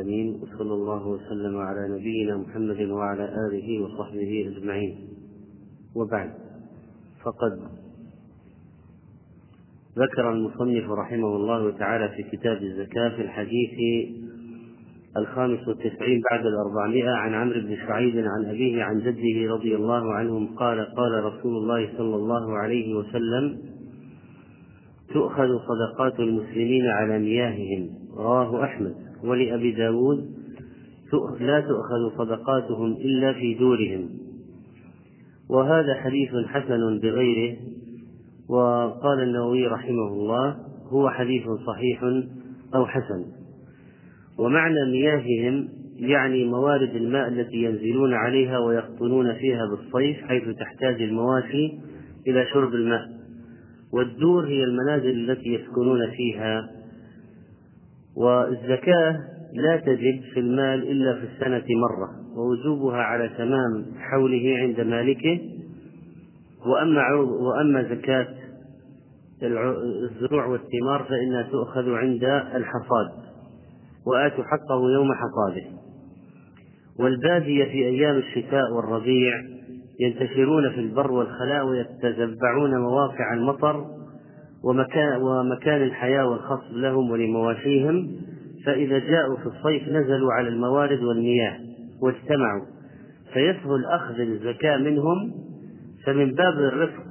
آمين. وصلى الله وسلم على نبينا محمد وعلى آله وصحبه أجمعين. وبعد فقد ذكر المصنف رحمه الله تعالى في كتاب الزكاة في الحديث الخامس والتسعين بعد الأربعمائة عن عمرو بن شعيب عن أبيه عن جده رضي الله عنهم قال قال رسول الله صلى الله عليه وسلم تؤخذ صدقات المسلمين على مياههم. رواه أحمد. ولأبي داود لا تؤخذ صدقاتهم إلا في دورهم. وهذا حديث حسن بغيره. وقال النووي رحمه الله هو حديث صحيح أو حسن. ومعنى مياههم يعني موارد الماء التي ينزلون عليها ويقطنون فيها بالصيف حيث تحتاج المواشي إلى شرب الماء. والدور هي المنازل التي يسكنون فيها. والزكاة لا تجب في المال إلا في السنة مرة ووجوبها على تمام حوله عند مالكه. وأما وأما زكاة الزروع والثمار فإنها تؤخذ عند الحصاد وآتوا حقه يوم حصاده. والبادية في أيام الشتاء والربيع ينتشرون في البر والخلاء ويتتبعون مواقع المطر ومكان, ومكان الحياة والخصب لهم ولمواشيهم فإذا جاءوا في الصيف نزلوا على الموارد والمياه واجتمعوا. فيسهل أخذ الزكاة منهم فمن باب الرفق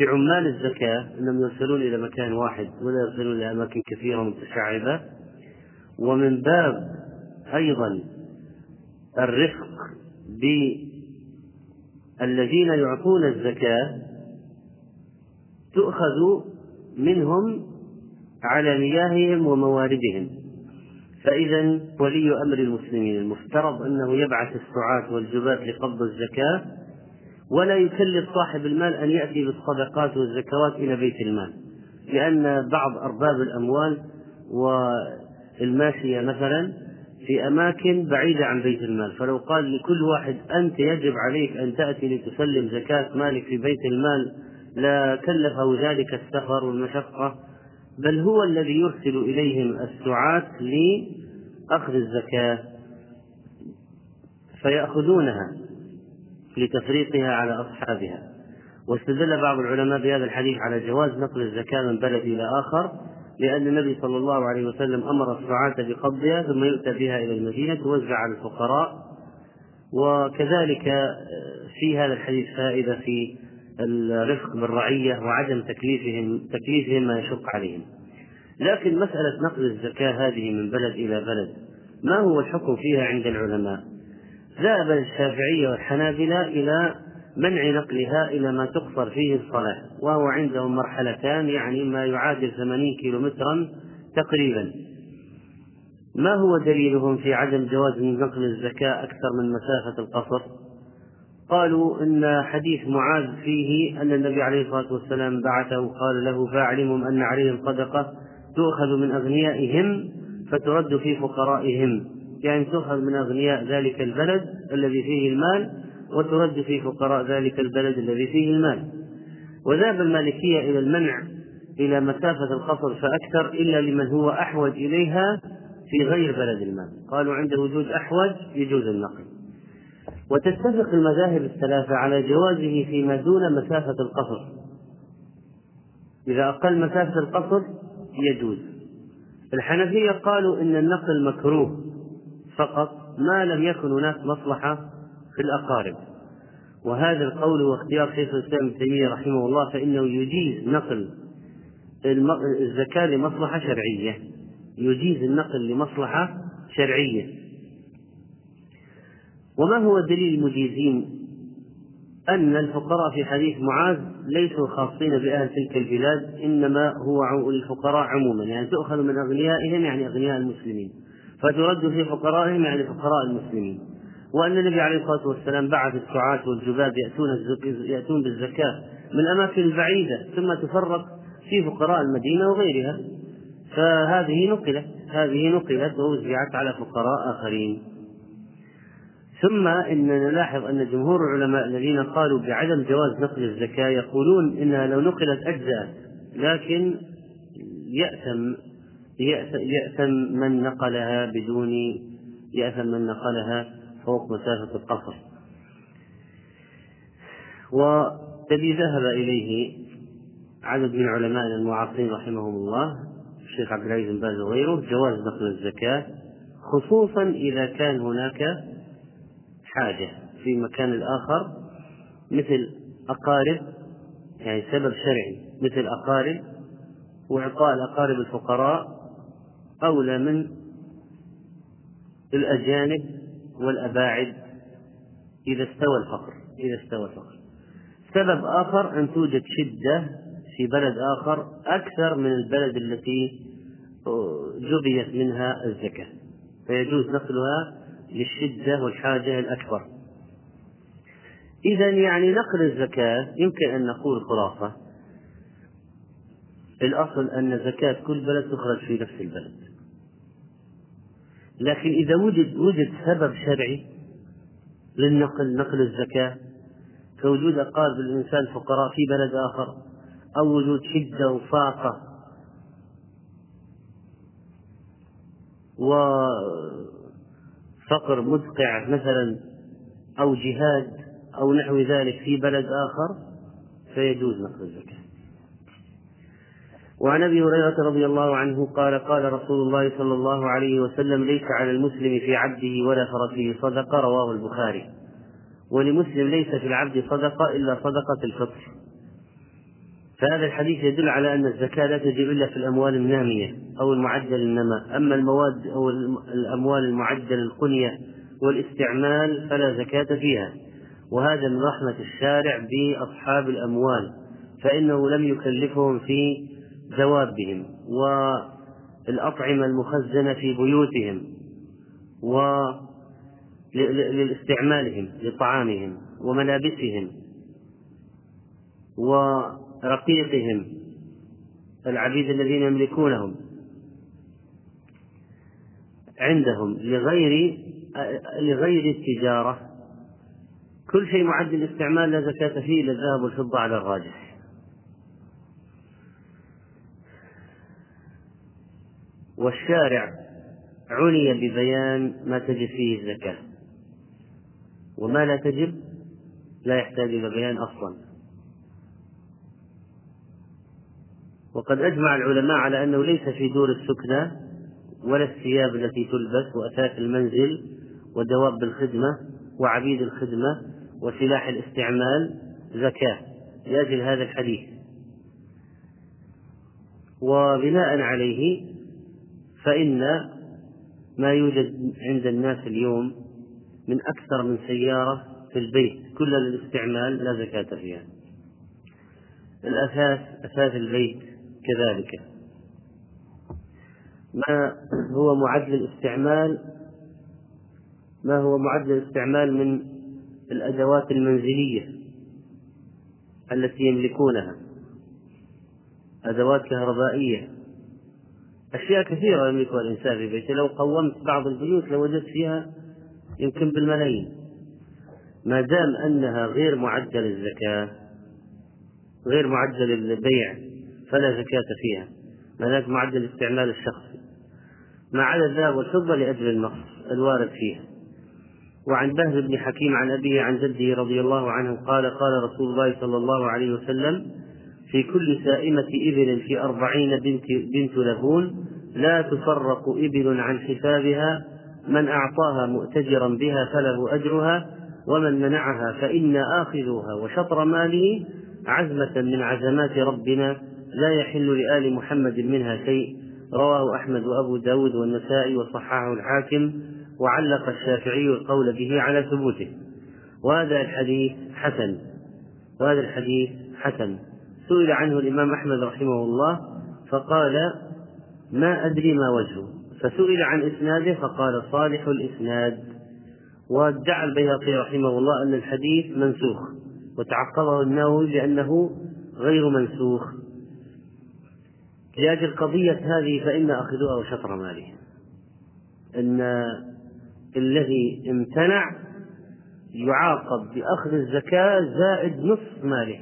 بعمال الزكاة أنهم يرسلون إلى مكان واحد ولا يرسلون إلى أماكن كثيرة متشعبة. ومن باب أيضا الرفق بالذين يعطون الزكاة تؤخذ منهم على مياههم ومواردهم. فإذا ولي أمر المسلمين المفترض أنه يبعث السعاة والجباة لقبض الزكاة ولا يكلف صاحب المال أن يأتي بالصدقات والزكوات إلى بيت المال لأن بعض أرباب الأموال والماشية مثلا في أماكن بعيدة عن بيت المال. فلو قال لكل واحد أنت يجب عليك أن تأتي لتسلم زكاة مالك في بيت المال لا كلفه ذلك السفر والمشقة بل هو الذي يرسل إليهم السعاة لأخذ الزكاة فيأخذونها لتفريقها على أصحابها. واستدل بعض العلماء بهذا الحديث على جواز نقل الزكاة من بلد إلى آخر لأن النبي صلى الله عليه وسلم أمر السعاة بقبضها ثم يؤتى بها إلى المدينة توزع على الفقراء وكذلك في هذا الحديث فائدة في الرفق بالرعية وعدم تكليفهم تكليفهم ما يشق عليهم. لكن مسألة نقل الزكاة هذه من بلد إلى بلد ما هو الحكم فيها عند العلماء؟ ذهب الشافعية والحنابلة إلى منع نقلها إلى ما تقصر فيه الصلاة وهو عندهم مرحلتان يعني ما يعادل ثمانين كيلو مترا تقريبا ما هو دليلهم في عدم جواز نقل الزكاة أكثر من مسافة القصر قالوا إن حديث معاذ فيه أن النبي عليه الصلاة والسلام بعثه قال له فاعلمهم أن عليهم صدقة تؤخذ من أغنيائهم فترد في فقرائهم. يعني تؤخذ من أغنياء ذلك البلد الذي فيه المال وترد في فقراء ذلك البلد الذي فيه المال. وذهب المالكية إلى المنع إلى مسافة القصر فأكثر إلا لمن هو أحوج إليها في غير بلد المال. قالوا عند وجود أحوج يجوز النقل. وتتفق المذاهب الثلاثة على جوازه فيما دون مسافة القصر. إذا أقل مسافة القصر يجوز. الحنفية قالوا إن النقل مكروه. فقط ما لم يكن هناك مصلحة في الأقارب. وهذا القول واختيار شيخ الإسلام ابن تيمية رحمه الله فإنه يجيز نقل الزكاة لمصلحة شرعية. يجيز النقل لمصلحة شرعية. وما هو دليل المجيزين أن الفقراء في حديث معاذ ليسوا خاصين بأهل تلك البلاد إنما هو الفقراء عموما يعني تؤخذ من أغنيائهم يعني أغنياء المسلمين فترد في فقرائهم يعني فقراء المسلمين. وأن النبي عليه الصلاة والسلام بعث السعاة والجباب يأتون يأتون بالزكاة من أماكن بعيدة ثم تفرق في فقراء المدينة وغيرها. فهذه نقلت هذه نقلت ووزعت على فقراء آخرين. ثم إننا نلاحظ أن جمهور العلماء الذين قالوا بعدم جواز نقل الزكاة يقولون إنها لو نقلت أجزأت لكن يأتم يأثم من نقلها بدون يأثم من نقلها فوق مسافة القصر. والذي ذهب إليه عدد من علماء المعاصرين رحمهم الله الشيخ عبد العزيز بن باز وغيره جواز نقل الزكاة خصوصا إذا كان هناك حاجة في مكان الآخر مثل أقارب يعني سبب شرعي مثل أقارب وإعطاء الأقارب الفقراء أولى من الأجانب والأباعد إذا استوى الفقر إذا استوى الفقر. سبب آخر أن توجد شدة في بلد آخر أكثر من البلد التي جبيت منها الزكاة. فيجوز نقلها للشدة والحاجة الأكبر. إذا يعني نقل الزكاة يمكن أن نقول خلاصة. الأصل أن زكاة كل بلد تخرج في نفس البلد. لكن إذا وجد وجد سبب شرعي للنقل نقل الزكاة كوجود أقارب الإنسان فقراء في بلد آخر أو وجود شدة وفاقة وفقر مدقع مثلا أو جهاد أو نحو ذلك في بلد آخر فيجوز نقل الزكاة. وعن أبي هريرة رضي الله عنه قال قال رسول الله صلى الله عليه وسلم ليس على المسلم في عبده ولا فرسه صدقة رواه البخاري. ولمسلم ليس في العبد صدقة إلا صدقة الفطر. فهذا الحديث يدل على أن الزكاة لا تجب إلا في الأموال النامية أو المعدل النماء أما المواد أو الأموال المعدل القنية والاستعمال فلا زكاة فيها. وهذا من رحمة الشارع بأصحاب الأموال فإنه لم يكلفهم في دوابهم والأطعمة المخزنة في بيوتهم و لاستعمالهم لطعامهم وملابسهم ورقيقهم العبيد الذين يملكونهم عندهم لغير لغير التجارة كل شيء معد للاستعمال لا زكاة فيه إلا الذهب والفضة على الراجح. والشارع عني ببيان ما تجب فيه الزكاة. وما لا تجب لا يحتاج إلى بيان أصلا. وقد أجمع العلماء على أنه ليس في دور السكنى ولا الثياب التي تلبس وأثاث المنزل ودواب الخدمة وعبيد الخدمة وسلاح الاستعمال زكاة. لأجل هذا الحديث. وبناء عليه فإن ما يوجد عند الناس اليوم من أكثر من سيارة في البيت كلها للاستعمال لا زكاة فيها. الأثاث أثاث البيت كذلك. ما هو معد للاستعمال ما هو معد للاستعمال من الأدوات المنزلية التي يملكونها؟ أدوات كهربائية. أشياء كثيرة يملكها الإنسان في بيته. لو قومت بعض البيوت لوجدت فيها يمكن بالملايين. ما دام أنها غير معدة للزكاة غير معدة للبيع فلا زكاة فيها ما معدل الاستعمال الشخصي ما عدا الذهب والفضة لأجل النص الوارد فيها. وعن بهز بن حكيم عن أبيه عن جده رضي الله عنه قال قال رسول الله صلى الله عليه وسلم في كل سائمة إبل في أربعين بنت, بنت لبون لا تفرق إبل عن حسابها من أعطاها مؤتجرا بها فله أجرها ومن منعها فإنا آخذها وشطر ماله عزمة من عزمات ربنا لا يحل لآل محمد منها شيء. رواه أحمد وأبو داود والنسائي وصححه الحاكم وعلق الشافعي القول به على ثبوته. وهذا الحديث حسن. وهذا الحديث حسن. سئل عنه الإمام أحمد رحمه الله فقال ما أدري ما وجهه. فسئل عن إسناده فقال صالح الإسناد. وادعى البيهقي رحمه الله أن الحديث منسوخ وتعقبه النووي لأنه غير منسوخ. لأجل قضية هذه فإن أخذوها وشطر ماله. أن الذي امتنع يعاقب بأخذ الزكاة زائد نصف ماله.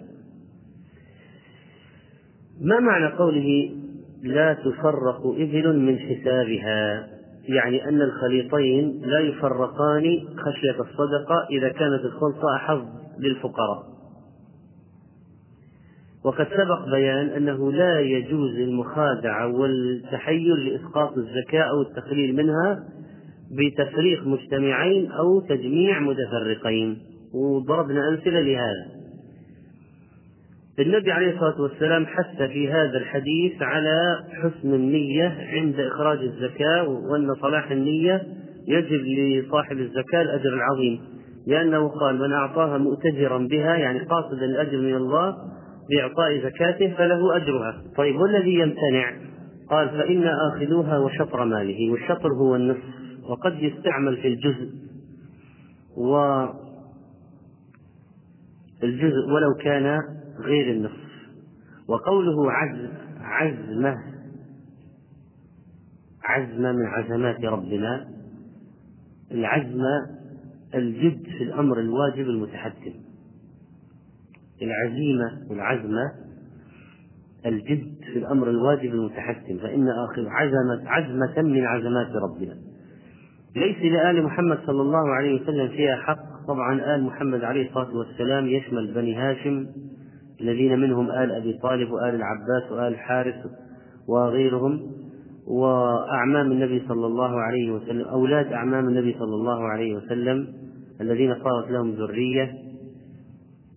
ما معنى قوله لا تفرق إبل من حسابها؟ يعني أن الخليطين لا يفرقان خشية الصدقة إذا كانت الخلطة أحظ للفقراء. وقد سبق بيان أنه لا يجوز المخادعة والتحيل لإسقاط الزكاة أو التقليل منها بتفريق مجتمعين أو تجميع متفرقين. وضربنا أمثلة لهذا. النبي عليه الصلاة والسلام حث في هذا الحديث على حسن النية عند إخراج الزكاة وأن صلاح النية يجب لصاحب الزكاة الأجر العظيم. لأنه قال من أعطاها مؤتجرا بها يعني قاصدا الأجر من الله بإعطاء زكاته فله أجرها. طيب والذي يمتنع؟ قال فإن آخذوها وشطر ماله والشطر هو النصف وقد يستعمل في الجزء و الجزء ولو كان غير النصف. وقوله عزم عزمة عزمة من عزمات ربنا العزمة الجد في الأمر الواجب المتحتم العزيمة والعزمة الجد في الأمر الواجب المتحتم فإن آخر عزمة عزمة من عزمات ربنا. ليس لآل محمد صلى الله عليه وسلم فيها حق. طبعا آل محمد عليه الصلاة والسلام يشمل بني هاشم الذين منهم آل أبي طالب وآل العباس وآل الحارث وغيرهم وأعمام النبي صلى الله عليه وسلم أولاد أعمام النبي صلى الله عليه وسلم الذين صارت لهم ذرية.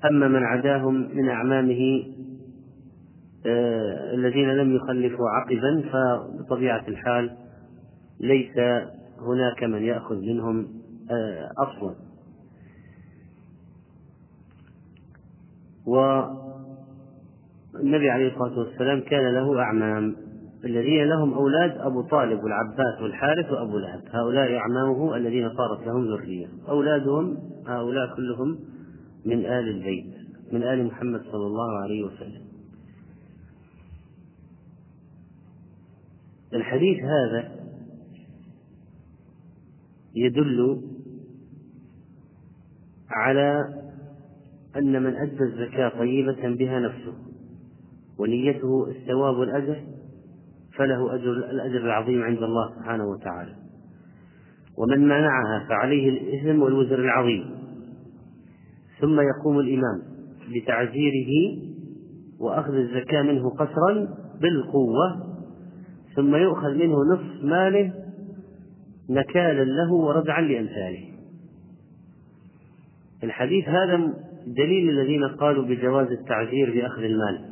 أما من عداهم من أعمامه آه الذين لم يخلفوا عقبا فبطبيعة الحال ليس هناك من يأخذ منهم آه أصلا. والنبي عليه الصلاة والسلام كان له أعمام الذين لهم أولاد أبو طالب والعباس والحارث وأبو لهب. هؤلاء أعمامه الذين صارت لهم ذرية. أولادهم هؤلاء كلهم من آل البيت من آل محمد صلى الله عليه وسلم. الحديث هذا يدل على أن من أدى الزكاة طيبة بها نفسه ونيته الثواب والأجر فله أجر الأجر العظيم عند الله سبحانه وتعالى. ومن منعها فعليه الإثم والوزر العظيم. ثم يقوم الإمام بتعزيره وأخذ الزكاة منه قسرا بالقوة ثم يؤخذ منه نصف ماله نكالا له وردعا لأمثاله. الحديث هذا دليل الذين قالوا بجواز التعزير بأخذ المال.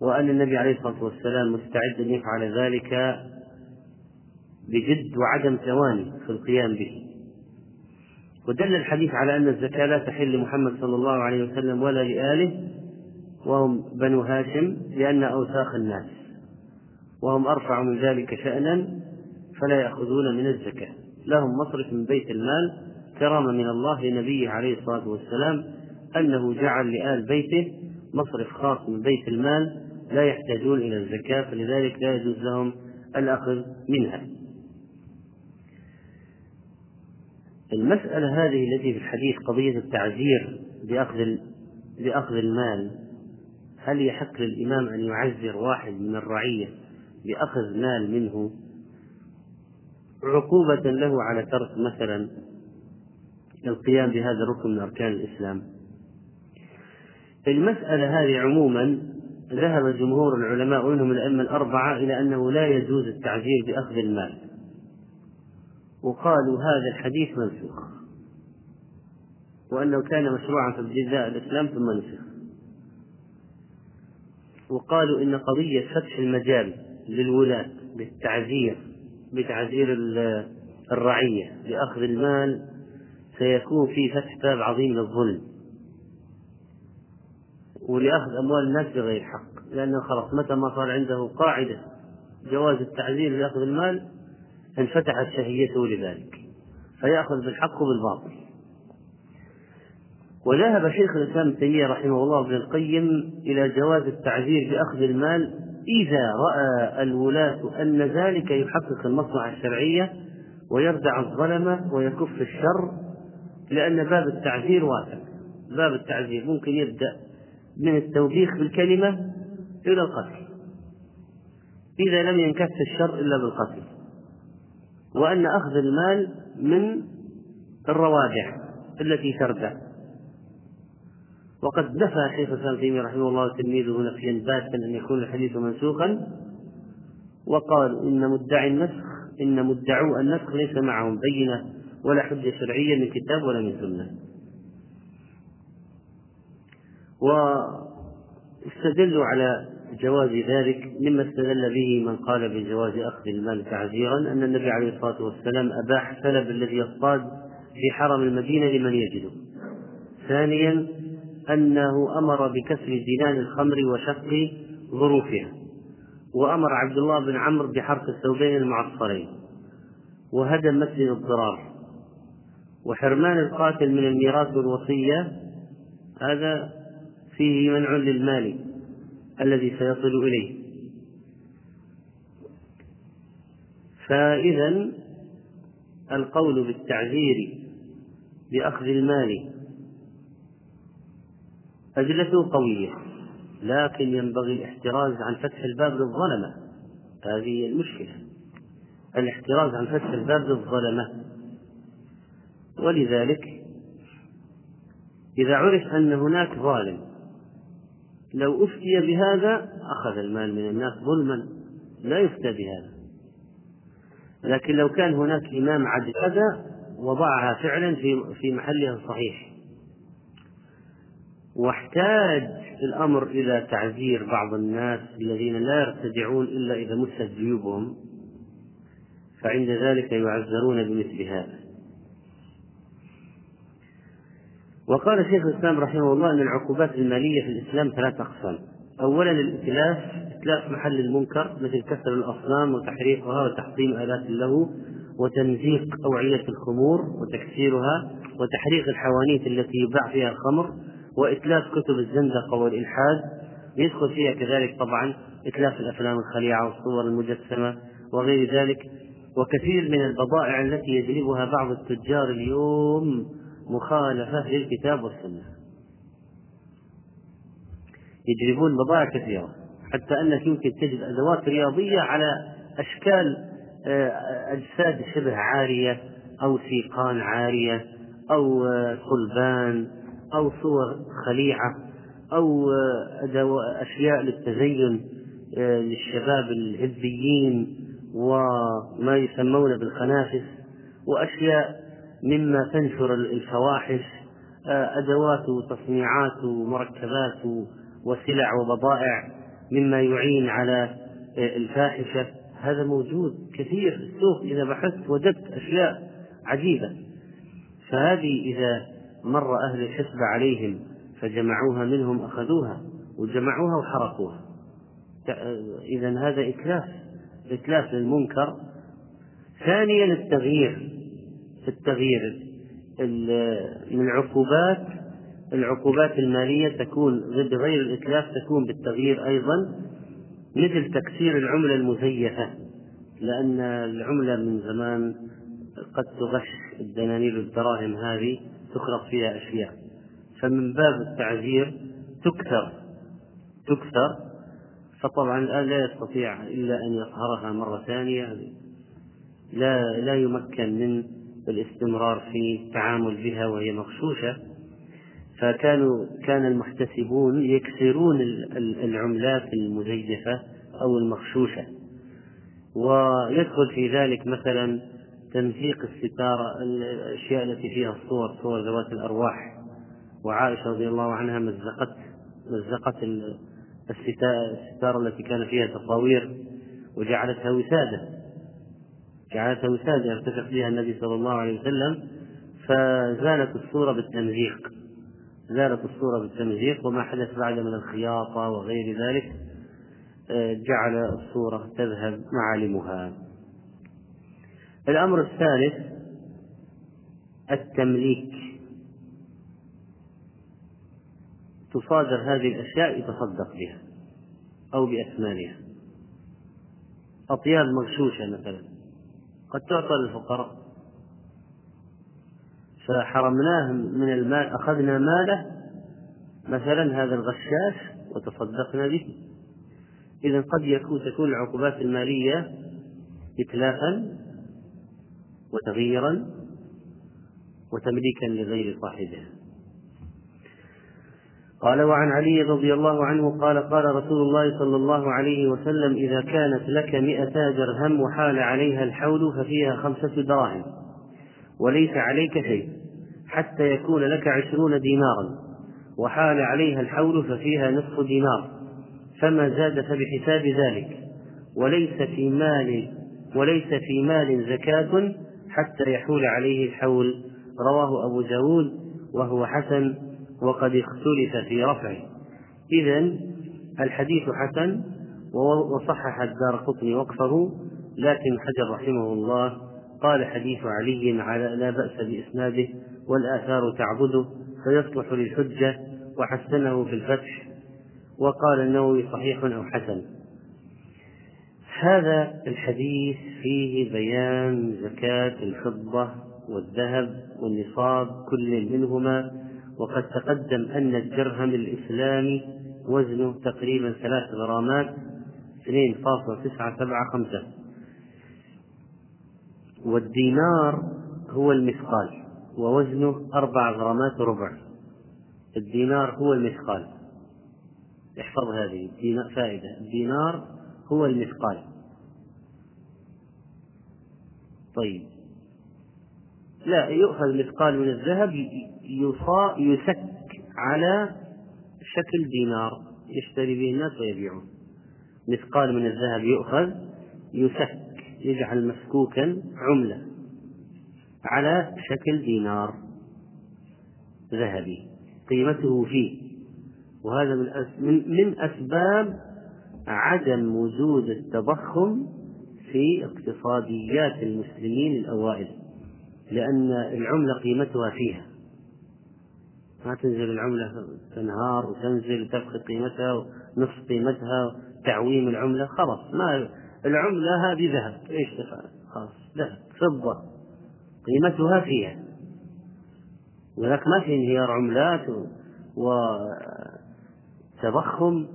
وأن النبي عليه الصلاة والسلام مستعد أن يفعل ذلك بجد وعدم ثواني في القيام به. ودل الحديث على أن الزكاة لا تحل لمحمد صلى الله عليه وسلم ولا لآله وهم بنو هاشم لأن أوساخ الناس وهم أرفع من ذلك شأنا فلا يأخذون من الزكاة. لهم مصرف من بيت المال كرامة من الله لنبيه عليه الصلاة والسلام أنه جعل لآل بيته مصرف خاص من بيت المال لا يحتاجون إلى الزكاة فلذلك لا يجوز لهم الأخذ منها. المسألة هذه التي في الحديث قضية التعزير بأخذ بأخذ المال هل يحق للإمام أن يعزر واحد من الرعية بأخذ مال منه عقوبة له على ترك مثلا القيام بهذا الركن من أركان الإسلام؟ المسألة هذه عموما ذهب جمهور العلماء ومنهم الأئمة الأربعة إلى أنه لا يجوز التعجيل بأخذ المال. وقالوا هذا الحديث منسوخ. وأنه كان مشروعا في ابتداء الإسلام ثم نسخ. وقالوا إن قضية فتح المجال للولاة بالتعزير بتعزير الرعية لأخذ المال سيكون في فتح باب عظيم للظلم. ولأخذ أموال الناس بغير حق لأنه خلاص متى ما صار عنده قاعدة جواز التعزير لأخذ المال انفتحت شهيته لذلك فيأخذ بالحق وبالباطل. وذهب شيخ الإسلام ابن تيمية رحمه الله ابن القيم إلى جواز التعزير بأخذ المال إذا رأى الولاة أن ذلك يحقق المصلحة الشرعية ويردع الظلمة ويكف الشر لأن باب التعزير واسع باب التعزير ممكن يبدأ من التوبيخ بالكلمة إلى القتل. إذا لم ينكف الشر إلا بالقتل. وأن أخذ المال من الروادع التي تردع وقد نفى شيخ الإسلام تيمية رحمه الله تلميذه نفيا باتا أن يكون الحديث منسوخا وقال إن مدعي النسخ إن مدعو النسخ ليس معهم بينة ولا حجة شرعية من كتاب ولا من سنة. واستدلوا على جواز ذلك مما استدل به من قال بجواز أخذ المال تعزيرا أن النبي عليه الصلاة والسلام أباح سلب الذي يصطاد في حرم المدينة لمن يجده. ثانيا أنه أمر بكسر زنان الخمر وشق ظروفها وأمر عبد الله بن عمرو بحرق الثوبين المعصرين وهدم مسجد الضرار. وحرمان القاتل من الميراث والوصية هذا فيه منع للمال. الذي سيصل إليه. فإذا القول بالتعذير بأخذ المال أدلته قوية لكن ينبغي الاحتراز عن فتح الباب للظلمة. هذه المشكلة الاحتراز عن فتح الباب للظلمة. ولذلك إذا عرف أن هناك ظالم لو أفتي بهذا أخذ المال من الناس ظلما. لا يفتى بهذا. لكن لو كان هناك إمام عدل هذا وضعها فعلا في في محلها الصحيح. واحتاج الأمر إلى تعذير بعض الناس الذين لا يرتدعون إلا إذا مست جيوبهم فعند ذلك يعذرون بمثل هذا. وقال شيخ الإسلام رحمه الله أن العقوبات المالية في الإسلام ثلاث أقسام. أولا الإتلاف إتلاف محل المنكر مثل كسر الأصنام وتحريقها وتحطيم آلات اللهو وتمزيق أوعية الخمور وتكسيرها وتحريق الحوانيت التي يباع فيها الخمر وإتلاف كتب الزندقة والإلحاد. يدخل فيها كذلك طبعا إتلاف الأفلام الخليعة والصور المجسمة وغير ذلك. وكثير من البضائع التي يجلبها بعض التجار اليوم مخالفة للكتاب والسنة. يجلبون بضائع كثيرة. حتى أنك يمكن تجد أدوات رياضية على أشكال آه، أجساد شبه عارية أو سيقان عارية أو آه، صلبان أو صور خليعة أو آه، أشياء للتزين للشباب الهبيين وما يسمون بالخنافس وأشياء مما تنشر الفواحش أدوات وتصنيعات ومركبات وسلع وبضائع مما يعين على الفاحشة. هذا موجود كثير في السوق إذا بحثت وجدت أشياء عجيبة. فهذه إذا مر أهل الحسبة عليهم فجمعوها منهم أخذوها وجمعوها وحرقوها. إذا هذا إتلاف إتلاف للمنكر. ثانيا التغيير. التغيير. من العقوبات العقوبات المالية تكون بغير الإتلاف تكون بالتغيير أيضا مثل تكسير العملة المزيفة لأن العملة من زمان قد تغش الدنانير الدراهم هذه تخلق فيها أشياء. فمن باب التعذير تكثر تكثر فطبعا الآن لا يستطيع إلا أن يقهرها مرة ثانية لا لا يمكن من الاستمرار في التعامل بها وهي مغشوشة فكانوا كان المحتسبون يكسرون العملات المزيفة أو المغشوشة. ويدخل في ذلك مثلا تمزيق الستارة الأشياء التي فيها الصور صور ذوات الأرواح. وعائشة رضي الله عنها مزقت مزقت الستارة التي كان فيها تصاوير وجعلتها وسادة. جعلتها وسادة يرتفق فيها النبي صلى الله عليه وسلم فزالت الصورة بالتمزيق. زالت الصورة بالتمزيق وما حدث بعد من الخياطة وغير ذلك آه، جعل الصورة تذهب معالمها. الأمر الثالث التمليك. تصادر هذه الأشياء يتصدق بها أو بأثمانها أطياب مغشوشة مثلا. قد تعطى للفقراء. فحرمناه من المال أخذنا ماله مثلا هذا الغشاش وتصدقنا به. إذا قد يكون تكون العقوبات المالية إتلافا وتغييرا وتمليكا لغير صاحبها. قال وعن علي رضي الله عنه قال قال رسول الله صلى الله عليه وسلم إذا كانت لك مئتا درهم وحال عليها الحول ففيها خمسة دراهم وليس عليك شيء حتى يكون لك عشرون دينارا وحال عليها الحول ففيها نصف دينار فما زاد فبحساب ذلك وليس في مال وليس في مال زكاة حتى يحول عليه الحول رواه أبو داود وهو حسن وقد اختلف في رفعه. إذا الحديث حسن وصحح الدار قطني وقفه لكن حجر رحمه الله قال حديث علي على لا بأس بإسناده والآثار تعبده فيصلح للحجة وحسنه في الفتح. وقال النووي صحيح أو حسن. هذا الحديث فيه بيان زكاة الفضة والذهب والنصاب كل منهما وقد تقدم أن الدرهم الإسلامي وزنه تقريبا ثلاث غرامات 2.975 والدينار هو المثقال ووزنه أربع غرامات وربع. الدينار هو المثقال. احفظ هذه فائدة. الدينار هو المثقال. طيب. لا يؤخذ مثقال من الذهب يسك على شكل دينار. يشتري به الناس ويبيعون مثقال من الذهب يؤخذ يسك يجعل مسكوكا عملة على شكل دينار ذهبي. قيمته فيه. وهذا من من أسباب عدم وجود التضخم في اقتصاديات المسلمين الأوائل لأن العملة قيمتها فيها. ما تنزل العملة تنهار وتنزل وتفقد قيمتها ونصف قيمتها تعويم العملة خلاص. ما العملة هذه ذهب. إيش تفعل؟ خلاص ذهب. فضة. قيمتها فيها. ولكن ما في انهيار عملات وتضخم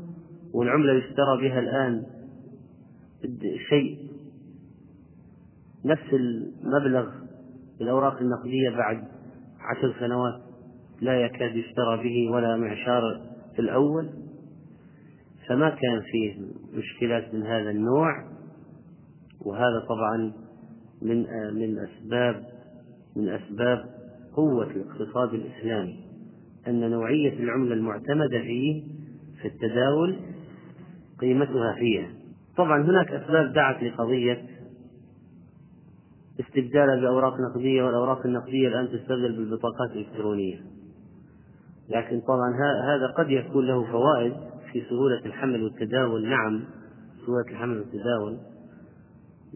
والعملة يشترى بها الآن شيء. نفس المبلغ الأوراق النقدية بعد عشر سنوات. لا يكاد يشترى به ولا معشار في الأول فما كان فيه مشكلات من هذا النوع وهذا طبعا من من أسباب من أسباب قوة الاقتصاد الإسلامي أن نوعية العملة المعتمدة فيه في التداول قيمتها فيها. طبعا هناك أسباب دعت لقضية استبدالها بأوراق نقدية والأوراق النقدية الآن تستبدل بالبطاقات الإلكترونية. لكن طبعا هذا قد يكون له فوائد في سهولة الحمل والتداول. نعم سهولة الحمل والتداول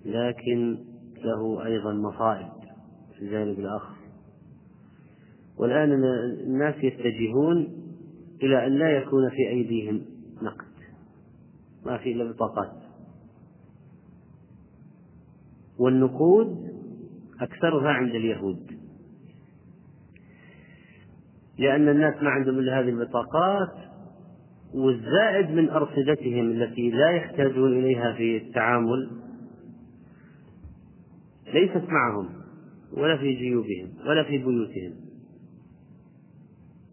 لكن له أيضا مصائب في الجانب الآخر. والآن الناس يتجهون إلى أن لا يكون في أيديهم نقد ما في إلا بطاقات. والنقود أكثرها عند اليهود. لأن الناس ما عندهم إلا هذه البطاقات والزائد من أرصدتهم التي لا يحتاجون إليها في التعامل ليست معهم ولا في جيوبهم ولا في بيوتهم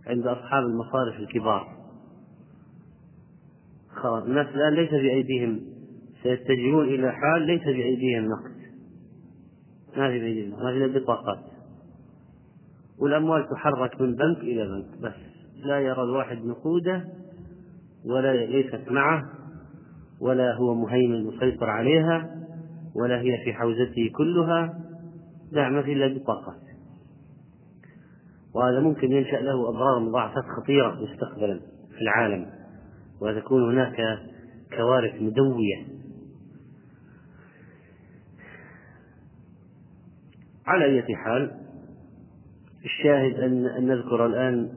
عند أصحاب المصارف الكبار. خلاص الناس الآن ليس بأيديهم سيتجهون إلى حال ليس بأيديهم نقد. ما في بأيديهم ما في بطاقات والأموال تحرك من بنك إلى بنك بس لا يرى الواحد نقوده ولا ليست معه ولا هو مهيمن مسيطر عليها ولا هي في حوزته كلها لا ما في إلا بطاقات وهذا ممكن ينشأ له أضرار مضاعفات خطيرة مستقبلا في العالم وتكون هناك كوارث مدوية. على أية حال الشاهد أن, نذكر الآن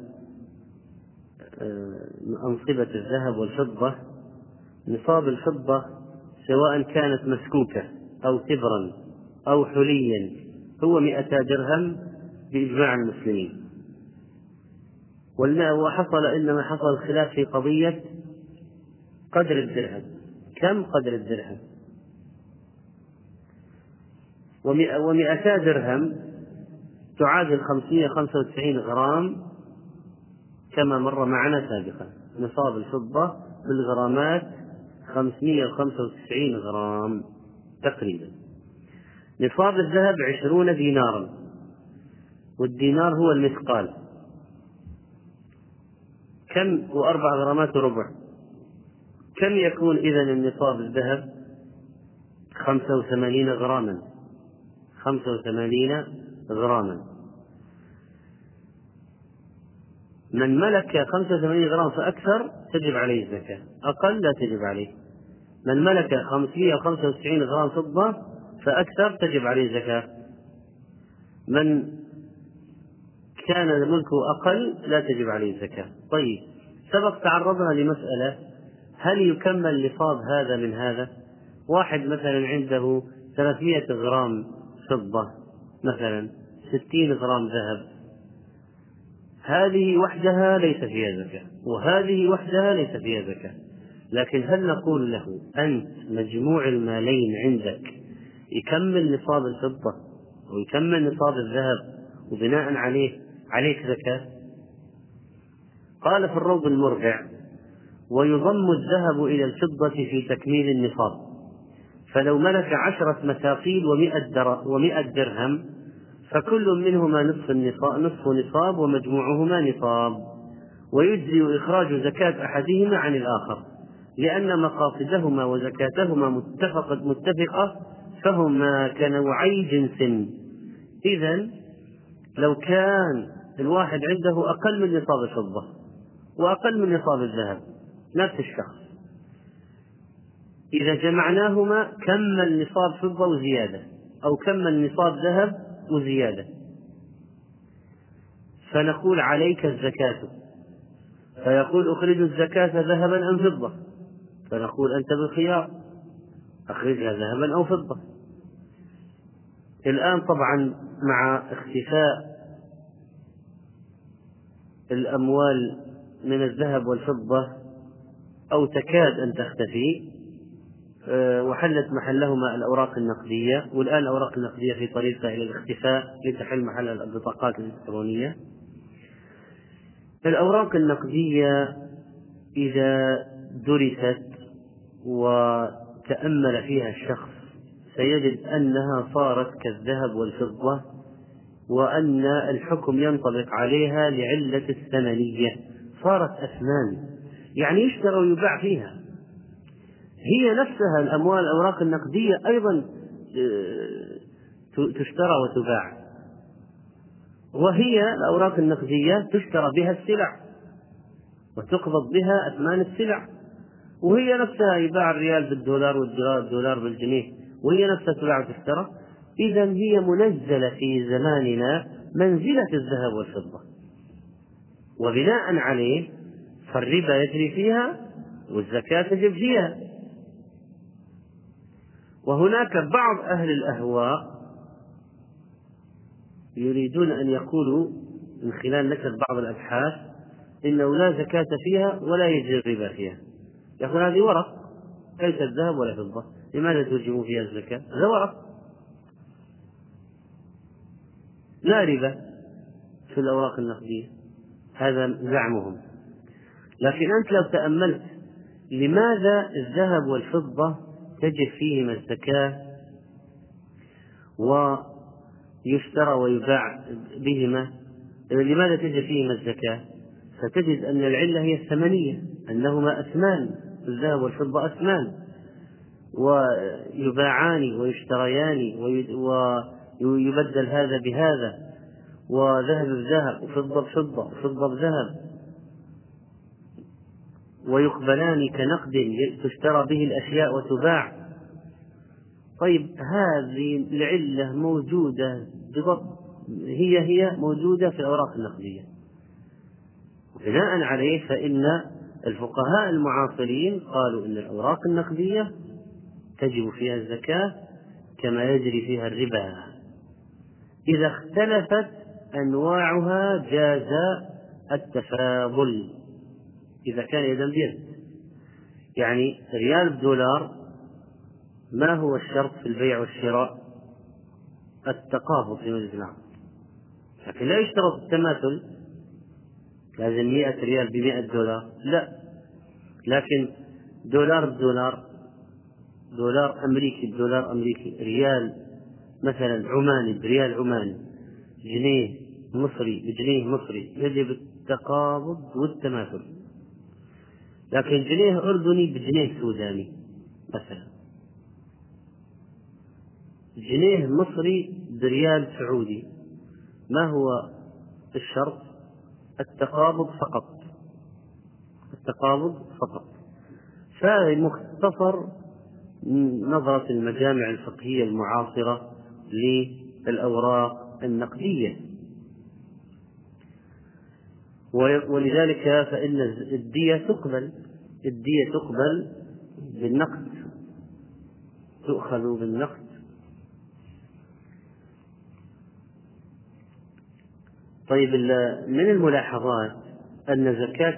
آه، أنصبة الذهب والفضة. نصاب الفضة سواء كانت مسكوكة أو تبرا أو حليا هو مئتا درهم بإجماع المسلمين. وحصل إنما حصل خلاف في قضية قدر الدرهم. كم قدر الدرهم؟ ومئتا درهم تعادل 595 غرام كما مر معنا سابقا. نصاب الفضة بالغرامات 595 غرام تقريبا. نصاب الذهب 20 دينارا. والدينار هو المثقال. كم وأربع غرامات وربع. كم يكون إذا النصاب الذهب؟ خمسة وثمانين غراما. خمسة وثمانين غراما. من ملك خمسة وثمانين غرام فأكثر تجب عليه الزكاة. أقل لا تجب عليه. من ملك خمسمائة وخمسة وتسعين غرام فضة فأكثر تجب عليه الزكاة. من كان ملكه أقل لا تجب عليه الزكاة. طيب سبق تعرضنا لمسألة. هل يكمل نصاب هذا من هذا؟ واحد مثلا عنده 300 غرام فضة مثلا 60 غرام ذهب هذه وحدها ليس فيها زكاة وهذه وحدها ليس فيها زكاة. لكن هل نقول له أنت مجموع المالين عندك يكمل نصاب الفضة ويكمل نصاب الذهب وبناء عليه عليك زكاة؟ قال في الروض المرجع ويضم الذهب إلى الفضة في تكميل النصاب. فلو ملك عشرة مثاقيل ومئة, ومئة درهم فكل منهما نصف النصاب نصف نصاب ومجموعهما نصاب. ويجزي إخراج زكاة أحدهما عن الآخر لأن مقاصدهما وزكاتهما متفقة متفقة فهما كنوعي جنس. إذا لو كان الواحد عنده أقل من نصاب الفضة وأقل من نصاب الذهب نفس الشخص. إذا جمعناهما كمل نصاب فضة وزيادة أو كمل نصاب ذهب وزيادة. فنقول عليك الزكاة. فيقول أخرج الزكاة ذهبا أم فضة؟ فنقول أنت بالخيار. أخرجها ذهبا أو فضة. الآن طبعا مع اختفاء الأموال من الذهب والفضة أو تكاد أن تختفي وحلت محلهما الأوراق النقدية والآن الأوراق النقدية في طريقها إلى الاختفاء لتحل محل البطاقات الإلكترونية. الأوراق النقدية إذا درست وتأمل فيها الشخص سيجد أنها صارت كالذهب والفضة وأن الحكم ينطبق عليها لعلة الثمنية. صارت أثمان يعني يشترى ويباع فيها؟ هي نفسها الأموال الأوراق النقدية أيضا آه، تشترى وتباع. وهي الأوراق النقدية تشترى بها السلع وتقبض بها أثمان السلع. وهي نفسها يباع الريال بالدولار والدولار بالجنيه. وهي نفسها تباع وتشترى. إذا هي منزلة في زماننا منزلة الذهب والفضة. وبناء عليه فالربا يجري فيها والزكاة تجب فيها. وهناك بعض أهل الأهواء يريدون أن يقولوا من خلال نشر بعض الأبحاث إنه لا زكاة فيها ولا يجري الربا فيها. يقول هذه ورق ليست ذهب ولا فضة؟ لماذا تلجموا فيها الزكاة؟ هذا ورق. لا ربا في الأوراق النقدية. هذا زعمهم. لكن أنت لو تأملت لماذا الذهب والفضة تجب فيهما الزكاة ويشترى ويباع بهما. لماذا تجب فيهما الزكاة؟ فتجد أن العلة هي الثمنية أنهما أثمان الذهب والفضة أثمان. ويباعان ويشتريان ويبدل هذا بهذا. وذهب بذهب وفضة بفضة وفضة بذهب. ويقبلان كنقد تشترى به الأشياء وتباع. طيب هذه العلة موجودة بضبط هي هي موجودة في الأوراق النقدية. بناء عليه فإن الفقهاء المعاصرين قالوا إن الأوراق النقدية تجب فيها الزكاة كما يجري فيها الربا. إذا اختلفت أنواعها جاز التفاضل. إذا كان يدا بيد. يعني ريال بدولار ما هو الشرط في البيع والشراء؟ التقابض في مجلس العقد لكن لا يشترط التماثل. لازم مئة ريال بمئة دولار. لا. لكن دولار بدولار دولار أمريكي بدولار أمريكي ريال مثلا عماني بريال عماني جنيه مصري بجنيه مصري يجب التقابض والتماثل. لكن جنيه أردني بجنيه سوداني مثلا. جنيه مصري بريال سعودي. ما هو الشرط؟ التقابض فقط. التقابض فقط. فهذا مختصر نظرة المجامع الفقهية المعاصرة للأوراق النقدية. ولذلك فإن الدية تقبل. الدية تقبل بالنقد تؤخذ بالنقد. طيب من الملاحظات أن زكاة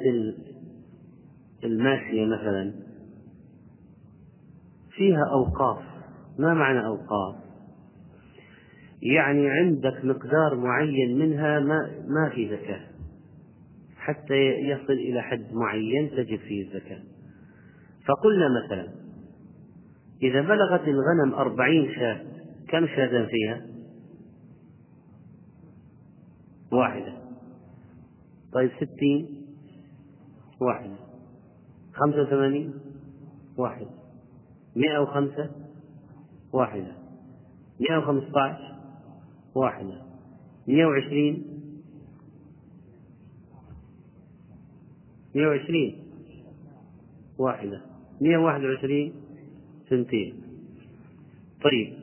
الماشية مثلا فيها أوقاف. ما معنى أوقاف؟ يعني عندك مقدار معين منها ما, ما في زكاة. حتى يصل إلى حد معين تجب فيه الزكاة. فقلنا مثلا إذا بلغت الغنم أربعين شاة كم شاة فيها؟ واحدة. طيب ستين؟ واحدة. خمسة وثمانين؟ واحدة مئة وخمسة؟ واحدة. مئة وخمسة عشر؟ واحدة. مئة وعشرين؟ مئة وعشرين. واحدة. مئة وواحد وعشرين سنتين. طيب.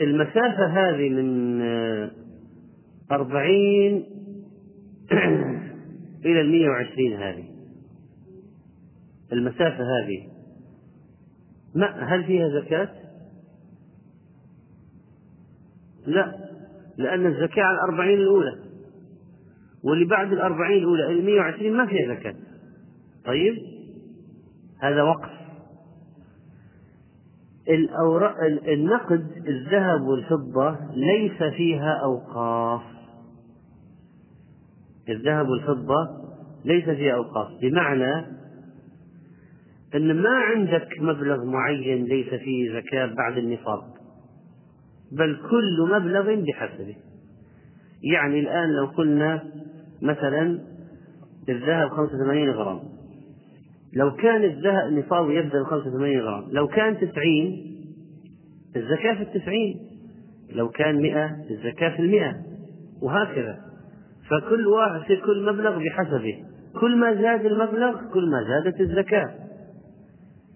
المسافة هذه من أربعين إلى المئة وعشرين هذه. المسافة هذه. ما هل فيها زكاة؟ لا. لأن الزكاة على الأربعين الأولى. واللي بعد الأربعين الأولى المئة وعشرين ما فيها زكاة. طيب؟ هذا وقف. الأوراق النقد الذهب والفضة ليس فيها أوقاف. الذهب والفضة ليس فيها أوقاف. بمعنى أن ما عندك مبلغ معين ليس فيه زكاة بعد النصاب بل كل مبلغ بحسبه. يعني الآن لو قلنا مثلا الذهب 85 غرام لو كان الذهب النصاب يبدأ ب 85 غرام لو كان 90 الزكاة في التسعين لو كان 100 الزكاة في المئة وهكذا. فكل واحد في كل مبلغ بحسبه كل ما زاد المبلغ كل ما زادت الزكاة.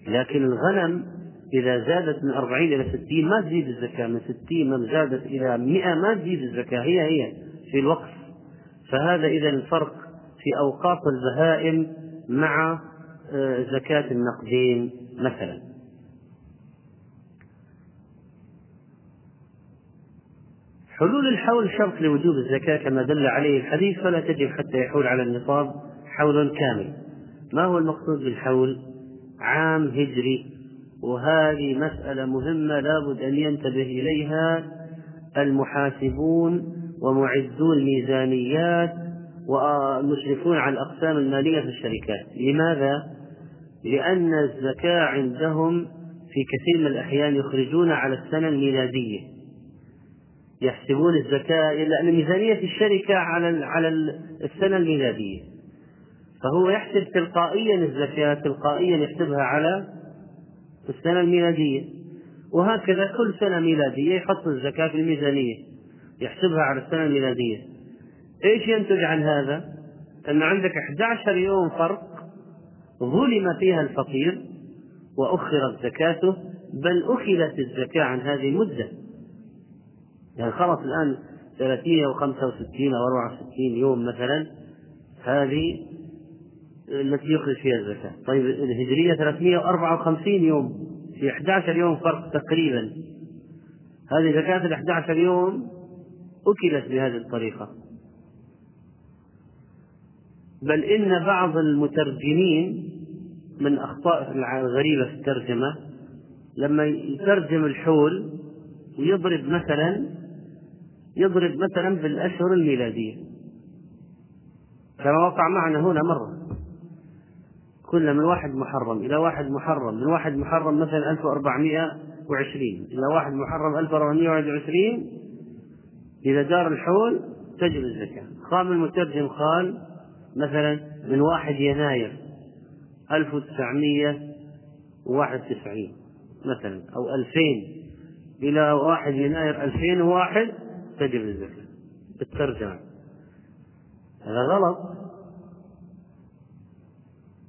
لكن الغنم إذا زادت من أربعين إلى ستين ما تزيد الزكاة. من ستين من زادت إلى مئة ما تزيد الزكاة. هي هي في الوقف فهذا إذا الفرق في أوقاف البهائم مع آه، زكاة النقدين مثلا. حلول الحول شرط لوجوب الزكاة كما دل عليه الحديث فلا تجب حتى يحول على النصاب حول كامل ما هو المقصود بالحول؟ عام هجري وهذه مسألة مهمة لابد أن ينتبه إليها. المحاسبون ومعدو الميزانيات والمشرفون على الأقسام المالية في الشركات. لماذا؟ لأن الزكاة عندهم في كثير من الأحيان يخرجون على السنة الميلادية. يحسبون الزكاة لأن ميزانية الشركة على على السنة الميلادية. فهو يحسب تلقائيا الزكاة تلقائيا يحسبها على السنة الميلادية. وهكذا كل سنة ميلادية يحط الزكاة في الميزانية يحسبها على السنة الميلادية. إيش ينتج عن هذا؟ أن عندك 11 يوم فرق ظلم فيها الفقير وأخرت زكاته بل أخلت الزكاة عن هذه المدة. يعني خلص الآن 365 أو 64 يوم مثلا هذه التي يخرج فيها الزكاة طيب الهجرية 354 يوم. في 11 يوم فرق تقريبا. هذه زكاة ال 11 يوم أكلت بهذه الطريقة. بل إن بعض المترجمين من أخطاء الغريبة في الترجمة لما يترجم الحول ويضرب مثلا يضرب مثلا بالأشهر الميلادية. كما وقع معنا هنا مرة. كنا من واحد محرم إلى واحد محرم من واحد محرم مثلا 1420 إلى واحد محرم 1421 إذا دار الحول تجب الزكاة. قام المترجم قال مثلا من واحد يناير 1991 مثلا أو 2000 إلى واحد يناير 2001 تجب الزكاة. بالترجمة هذا غلط.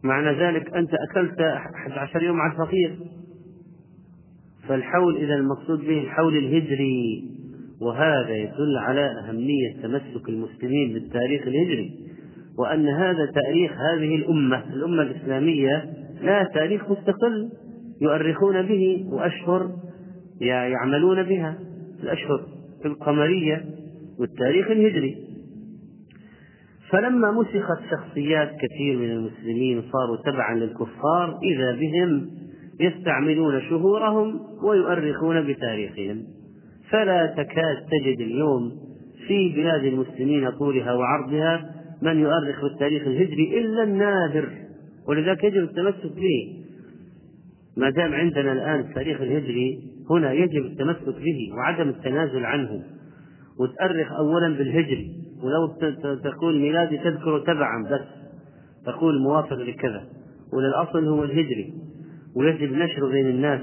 معنى ذلك أنت أكلت 11 يوم على الفقير. فالحول إذا المقصود به الحول الهجري وهذا يدل على أهمية تمسك المسلمين بالتاريخ الهجري وأن هذا تاريخ هذه الأمة الأمة الإسلامية لا تاريخ مستقل يؤرخون به وأشهر يعملون بها الأشهر القمرية والتاريخ الهجري. فلما مسخت شخصيات كثير من المسلمين صاروا تبعا للكفار إذا بهم يستعملون شهورهم ويؤرخون بتاريخهم. فلا تكاد تجد اليوم في بلاد المسلمين طولها وعرضها من يؤرخ بالتاريخ الهجري إلا النادر. ولذلك يجب التمسك به. ما دام عندنا الآن التاريخ الهجري هنا يجب التمسك به وعدم التنازل عنه. وتأرخ أولا بالهجري. ولو تقول ميلادي تذكر تبعا بس تقول موافق لكذا. وللأصل هو الهجري ويجب نشره بين الناس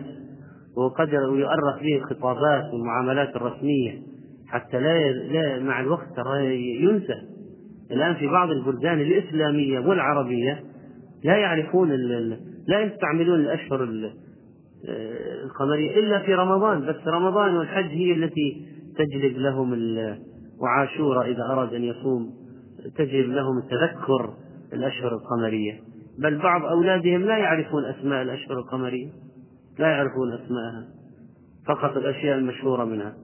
وقد يؤرخ به الخطابات والمعاملات الرسمية حتى لا, لا مع الوقت ترى ينسى. الآن في بعض البلدان الإسلامية والعربية لا يعرفون لا يستعملون الأشهر القمرية إلا في رمضان بس رمضان والحج هي التي تجلب لهم وعاشورا إذا أراد أن يصوم تجلب لهم تذكر الأشهر القمرية. بل بعض أولادهم لا يعرفون أسماء الأشهر القمرية لا يعرفون أسماءها فقط الأشياء المشهورة منها.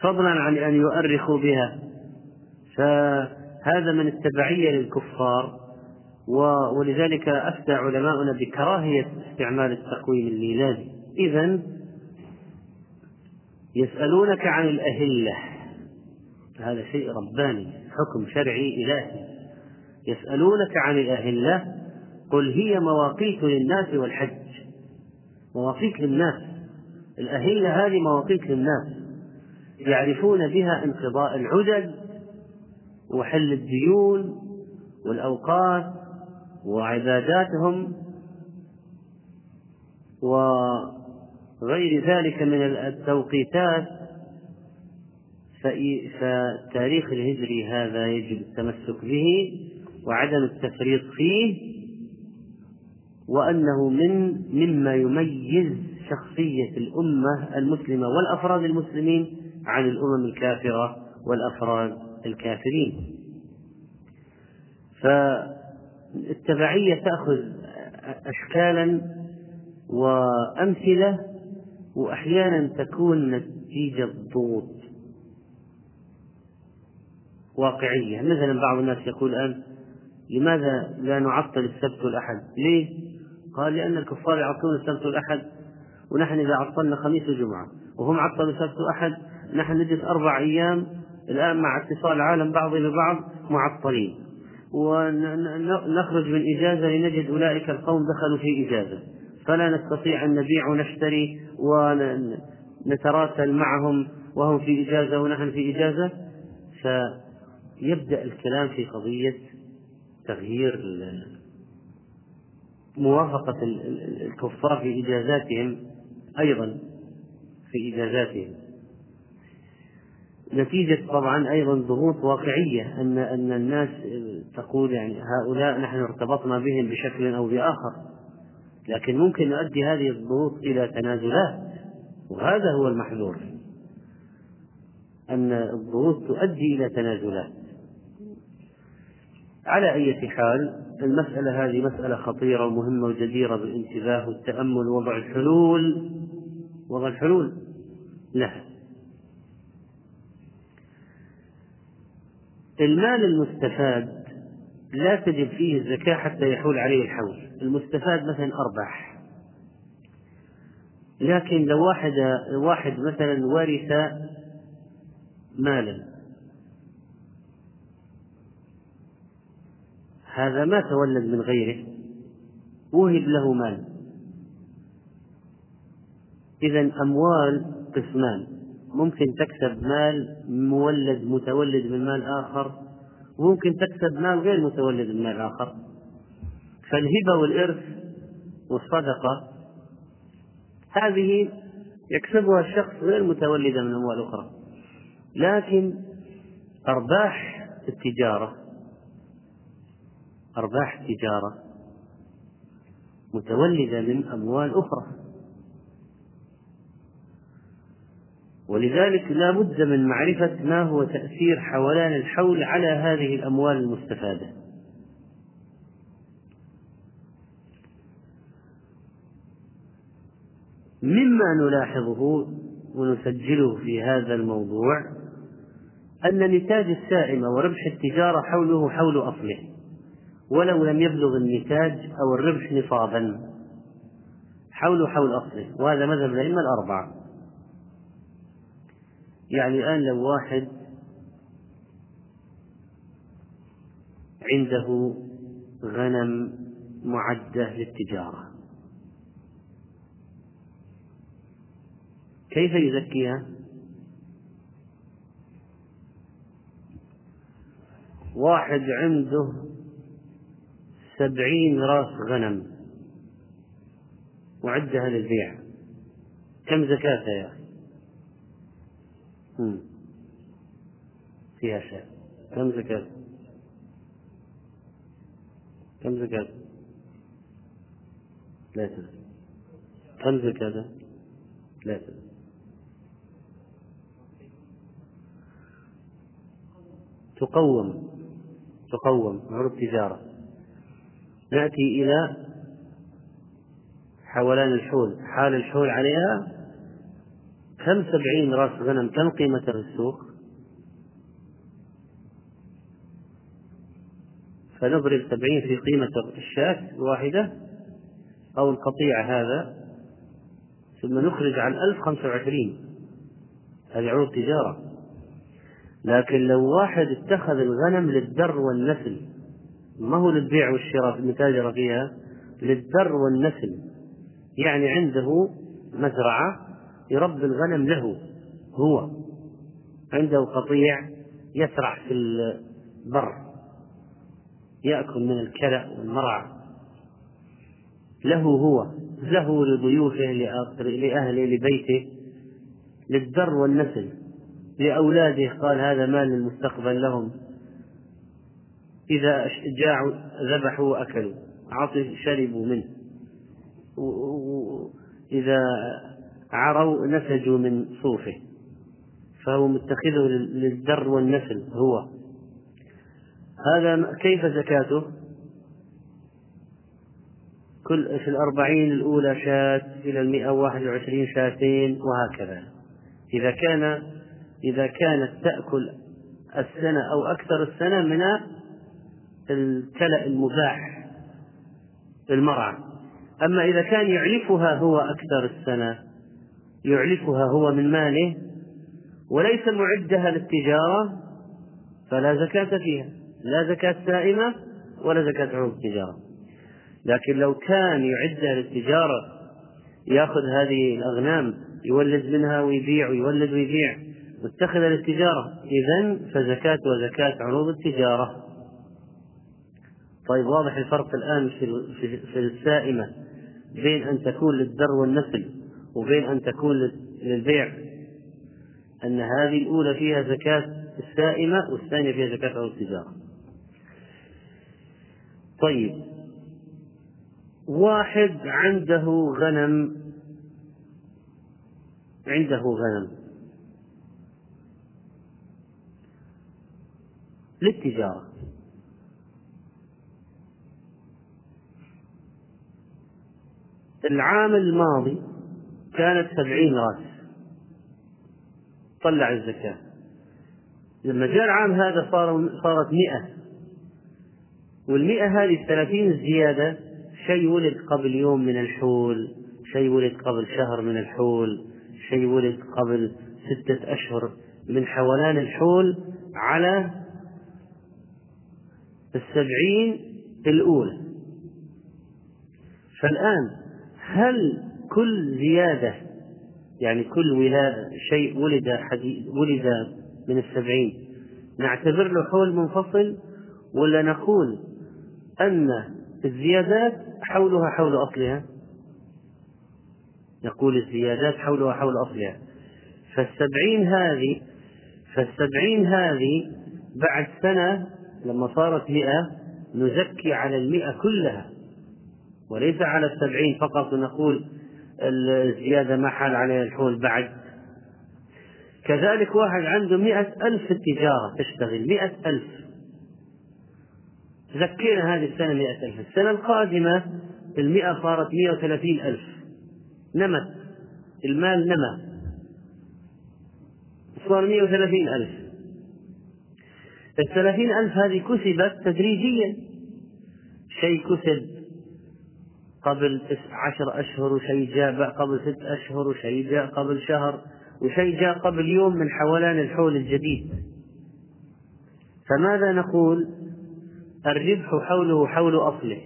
فضلا عن أن يؤرخوا بها. فهذا من التبعية للكفار ولذلك أفتى علماؤنا بكراهية استعمال التقويم الميلادي. إذا يسألونك عن الأهلة. هذا شيء رباني حكم شرعي إلهي. يسألونك عن الأهلة قل هي مواقيت للناس والحج. مواقيت للناس. الأهلة هذه مواقيت للناس. يعرفون بها انقضاء العدد وحل الديون والأوقات وعباداتهم وغير ذلك من التوقيتات. فالتاريخ الهجري هذا يجب التمسك به وعدم التفريط فيه وأنه من مما يميز شخصية الأمة المسلمة والأفراد المسلمين عن الأمم الكافرة والأفراد الكافرين. فالتبعية تأخذ أشكالا وأمثلة وأحيانا تكون نتيجة ضغوط. واقعية. مثلا بعض الناس يقول الآن لماذا لا نعطل السبت والأحد ليه قال لأن الكفار يعطلون السبت والأحد ونحن إذا عطلنا خميس وجمعة وهم عطلوا السبت والأحد نحن نجلس أربع أيام الآن مع اتصال العالم بعض ببعض معطلين. ونخرج من إجازة لنجد أولئك القوم دخلوا في إجازة. فلا نستطيع أن نبيع ونشتري ونتراسل معهم وهم في إجازة ونحن في إجازة. فيبدأ الكلام في قضية تغيير موافقة الكفار في إجازاتهم أيضا في إجازاتهم. نتيجة طبعا أيضا ضغوط واقعية أن أن الناس تقول يعني هؤلاء نحن ارتبطنا بهم بشكل أو بآخر. لكن ممكن يؤدي هذه الضغوط إلى تنازلات وهذا هو المحذور أن الضغوط تؤدي إلى تنازلات. على أي حال المسألة هذه مسألة خطيرة ومهمة وجديرة بالانتباه والتأمل ووضع الحلول وضع الحلول. لها المال المستفاد لا تجب فيه الزكاة حتى يحول عليه الحول. المستفاد مثلا أرباح. لكن لو واحد واحد مثلا ورث مالا هذا ما تولد من غيره. وهب له مال. إذا أموال قسمان. ممكن تكسب مال مولد متولد من مال آخر وممكن تكسب مال غير متولد من مال آخر. فالهبة والإرث والصدقة هذه يكسبها الشخص غير متولدة من أموال أخرى. لكن أرباح التجارة أرباح التجارة متولدة من أموال أخرى. ولذلك لا بد من معرفة ما هو تأثير حولان الحول على هذه الأموال المستفادة. مما نلاحظه ونسجله في هذا الموضوع أن نتاج السائمة وربح التجارة حوله حول أصله. ولو لم يبلغ النتاج أو الربح نصابا. حوله حول أصله. وهذا مذهب الأئمة الأربعة. يعني الآن لو واحد عنده غنم معدة للتجارة كيف يزكيها؟ واحد عنده سبعين راس غنم. معدها للبيع. كم زكاتها يا أخي؟ فيها شيء. كم زكاة؟ كم زكاة؟ لا تدري. كم زكاة؟ لا تدري. تقوم. تقوم. عروض تجارة. نأتي إلى حولان الحول. حال الحول عليها كم سبعين رأس غنم؟ كم قيمتها في السوق؟ فنضرب سبعين في قيمة الشاة الواحدة أو القطيع هذا ثم نخرج عن ألف خمسة وعشرين. هذه عروض تجارة. لكن لو واحد اتخذ الغنم للدر والنسل ما هو للبيع والشراء في المتاجرة فيها للدر والنسل. يعني عنده مزرعة يربي الغنم له هو. عنده قطيع يسرع في البر. يأكل من الكلأ والمرعى. له هو. له لضيوفه لأهله لبيته. للدر والنسل. لأولاده قال هذا مال للمستقبل لهم. إذا جاعوا ذبحوا وأكلوا عطوا شربوا منه. إذا عروا نسجوا من صوفه فهو متخذه للدر والنسل هو. هذا كيف زكاته؟ كل في الأربعين الأولى شاة إلى المئة واحد وعشرين شاتين وهكذا. إذا كان إذا كانت تأكل السنة أو أكثر السنة من الكلأ المباح للمرعى أما إذا كان يعلفها هو أكثر السنة يعلفها هو من ماله وليس معدها للتجارة فلا زكاة فيها لا زكاة سائمة ولا زكاة عروض التجارة لكن لو كان يعدها للتجارة يأخذ هذه الأغنام يولد منها ويبيع ويولد ويبيع متخذة للتجارة إذا فزكاة وزكاة عروض التجارة. طيب واضح الفرق الآن في السائمة بين أن تكون للدر والنسل وبين أن تكون للبيع. أن هذه الأولى فيها زكاة السائمة والثانية فيها زكاة عروض التجارة. طيب واحد عنده غنم عنده غنم للتجارة. العام الماضي كانت سبعين راس طلع الزكاة. لما جاء العام هذا صار صارت مئة. والمئة هذه الثلاثين الزيادة شيء ولد قبل يوم من الحول شيء ولد قبل شهر من الحول شيء ولد قبل ستة أشهر من حولان الحول على السبعين الأولى. فالآن هل كل زيادة يعني كل ولادة شيء ولد حديث ولد من السبعين نعتبر له حول منفصل ولا نقول أن الزيادات حولها حول أصلها؟ نقول الزيادات حولها حول أصلها. فالسبعين هذه فالسبعين هذه بعد سنة لما صارت مئة نزكي على المئة كلها. وليس على السبعين فقط نقول الزيادة ما حال عليها الحول بعد. كذلك واحد عنده مئة ألف في التجارة تشتغل مئة ألف. زكينا هذه السنة مئة ألف. السنة القادمة المئة صارت مئة وثلاثين ألف. نمت. المال نمى. صار مئة وثلاثين ألف. الثلاثين ألف هذه كسبت تدريجيا. شيء كسب قبل عشر أشهر وشيء جاء قبل ست أشهر وشيء جاء قبل شهر وشيء جاء قبل يوم من حولان الحول الجديد. فماذا نقول؟ الربح حوله حول أصله.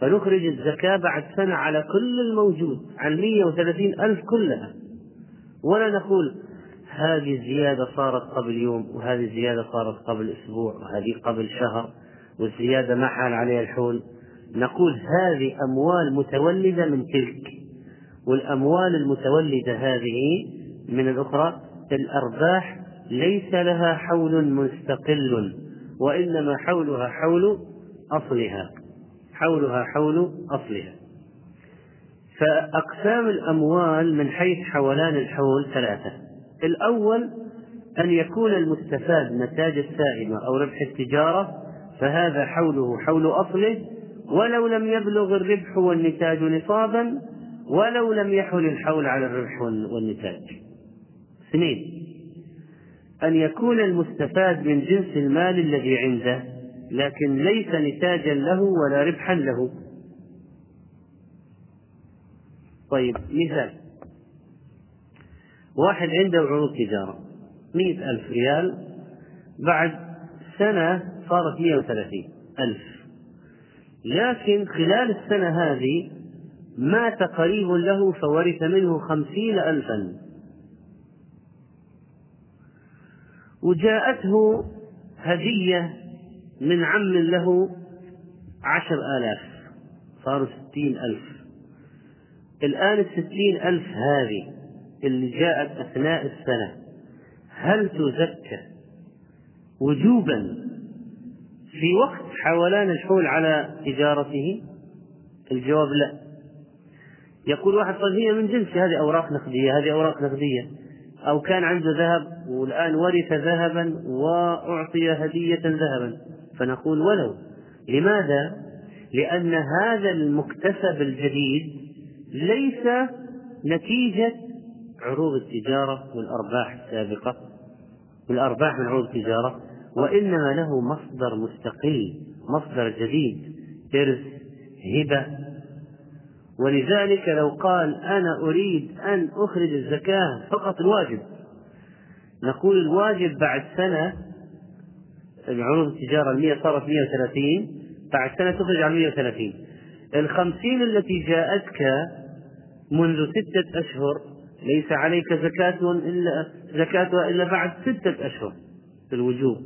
فنخرج الزكاة بعد سنة على كل الموجود عن 130 ألف كلها. ولا نقول هذه الزيادة صارت قبل يوم وهذه الزيادة صارت قبل أسبوع وهذه قبل شهر والزيادة ما حال عليها الحول. نقول هذه أموال متولدة من تلك والأموال المتولدة هذه من الأخرى الأرباح ليس لها حول مستقل وإنما حولها حول أصلها حولها حول أصلها. فأقسام الأموال من حيث حولان الحول ثلاثة. الأول أن يكون المستفاد نتاج السائمة أو ربح التجارة فهذا حوله حول أصله ولو لم يبلغ الربح والنتاج نصابا ولو لم يحل الحول على الربح والنتاج. اثنين أن يكون المستفاد من جنس المال الذي عنده لكن ليس نتاجا له ولا ربحا له. طيب مثال. واحد عنده عروض تجارة مئة ألف ريال بعد سنة صارت مئة وثلاثين ألف. لكن خلال السنة هذه مات قريب له فورث منه خمسين ألفا. وجاءته هدية من عم له عشر آلاف صاروا ستين ألف. الآن الستين ألف هذه اللي جاءت أثناء السنة هل تزكى وجوبا في وقت حولان الحول على تجارته الجواب لا. يقول واحد طيب هي من جنس هذه أوراق نقدية هذه أوراق نقدية. أو كان عنده ذهب والآن ورث ذهبا وأعطي هدية ذهبا. فنقول ولو. لماذا؟ لأن هذا المكتسب الجديد ليس نتيجة عروض التجارة والأرباح السابقة. والأرباح من عروض التجارة وإنما له مصدر مستقل مصدر جديد إرث هبة. ولذلك لو قال أنا أريد أن أخرج الزكاة فقط الواجب. نقول الواجب بعد سنة عروض التجارة المية صارت 130 بعد سنة تخرج على 130 الخمسين التي جاءتك منذ ستة أشهر ليس عليك زكاة إلا زكاتها إلا بعد ستة أشهر في الوجوب.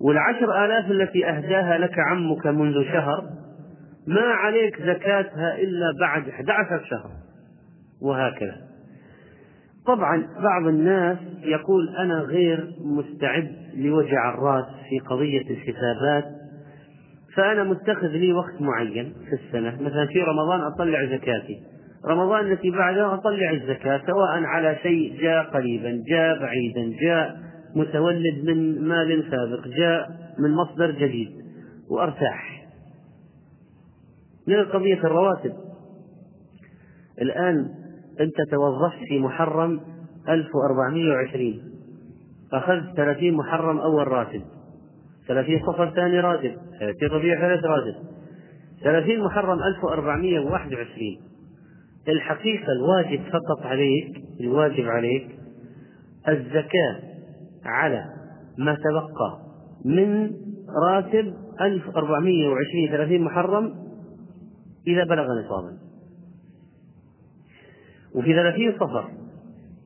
والعشر آلاف التي أهداها لك عمك منذ شهر ما عليك زكاتها إلا بعد 11 شهر. وهكذا. طبعا بعض الناس يقول أنا غير مستعد لوجع الرأس في قضية الحسابات فأنا متخذ لي وقت معين في السنة. مثلا في رمضان أطلع زكاتي. رمضان التي بعدها أطلع الزكاة سواء على شيء جاء قريبا جاء بعيدا جاء متولد من مال سابق جاء من مصدر جديد وأرتاح. من قضية الرواتب. الآن أنت توظفت في محرم 1420 أخذت 30 محرم أول راتب. ثلاثين صفر ثاني راتب. ثلاثين ربيع ثالث راتب. ثلاثين محرم ألف وأربعمية وواحد وعشرين. الحقيقة الواجب فقط عليك الواجب عليك الزكاة. على ما تبقى من راتب 1420 30 محرم إذا بلغ نصابا. وفي 30 صفر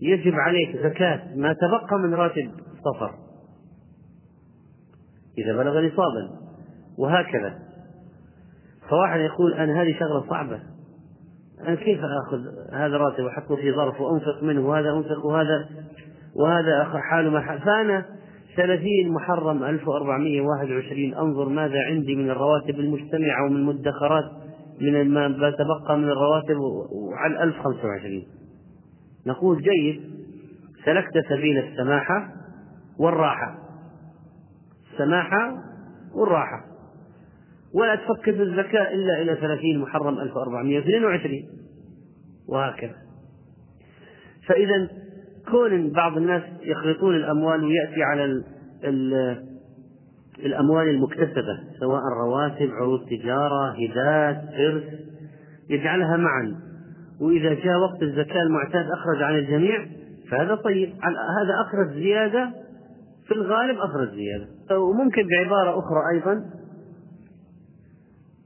يجب عليك زكاة ما تبقى من راتب صفر إذا بلغ نصابا. وهكذا. فواحد يقول أنا هذه شغلة صعبة. أنا كيف آخذ هذا راتب وأحطه في ظرف وأنفق منه وهذا أنفق وهذا؟ وهذا حاله ما حال. فأنا ثلاثين محرم ألف وأربعمائة واحد وعشرين. أنظر ماذا عندي من الرواتب المجتمعة ومن المدخرات من ما تبقى من الرواتب خمسة وعشرين. نقول جيد سلكت سبيل السماحة والراحة. السماحة والراحة. ولا تفكر في الزكاة إلا إلى ثلاثين محرم ألف وأربعمائة اثنين وعشرين. وهكذا. فإذا كون بعض الناس يخلطون الأموال ويأتي على ال ال الأموال المكتسبة سواء رواتب عروض تجارة هدات إرث يجعلها معا. وإذا جاء وقت الزكاة المعتاد أخرج عن الجميع فهذا طيب. هذا أخرج زيادة في الغالب أخرج زيادة. وممكن بعبارة أخرى أيضا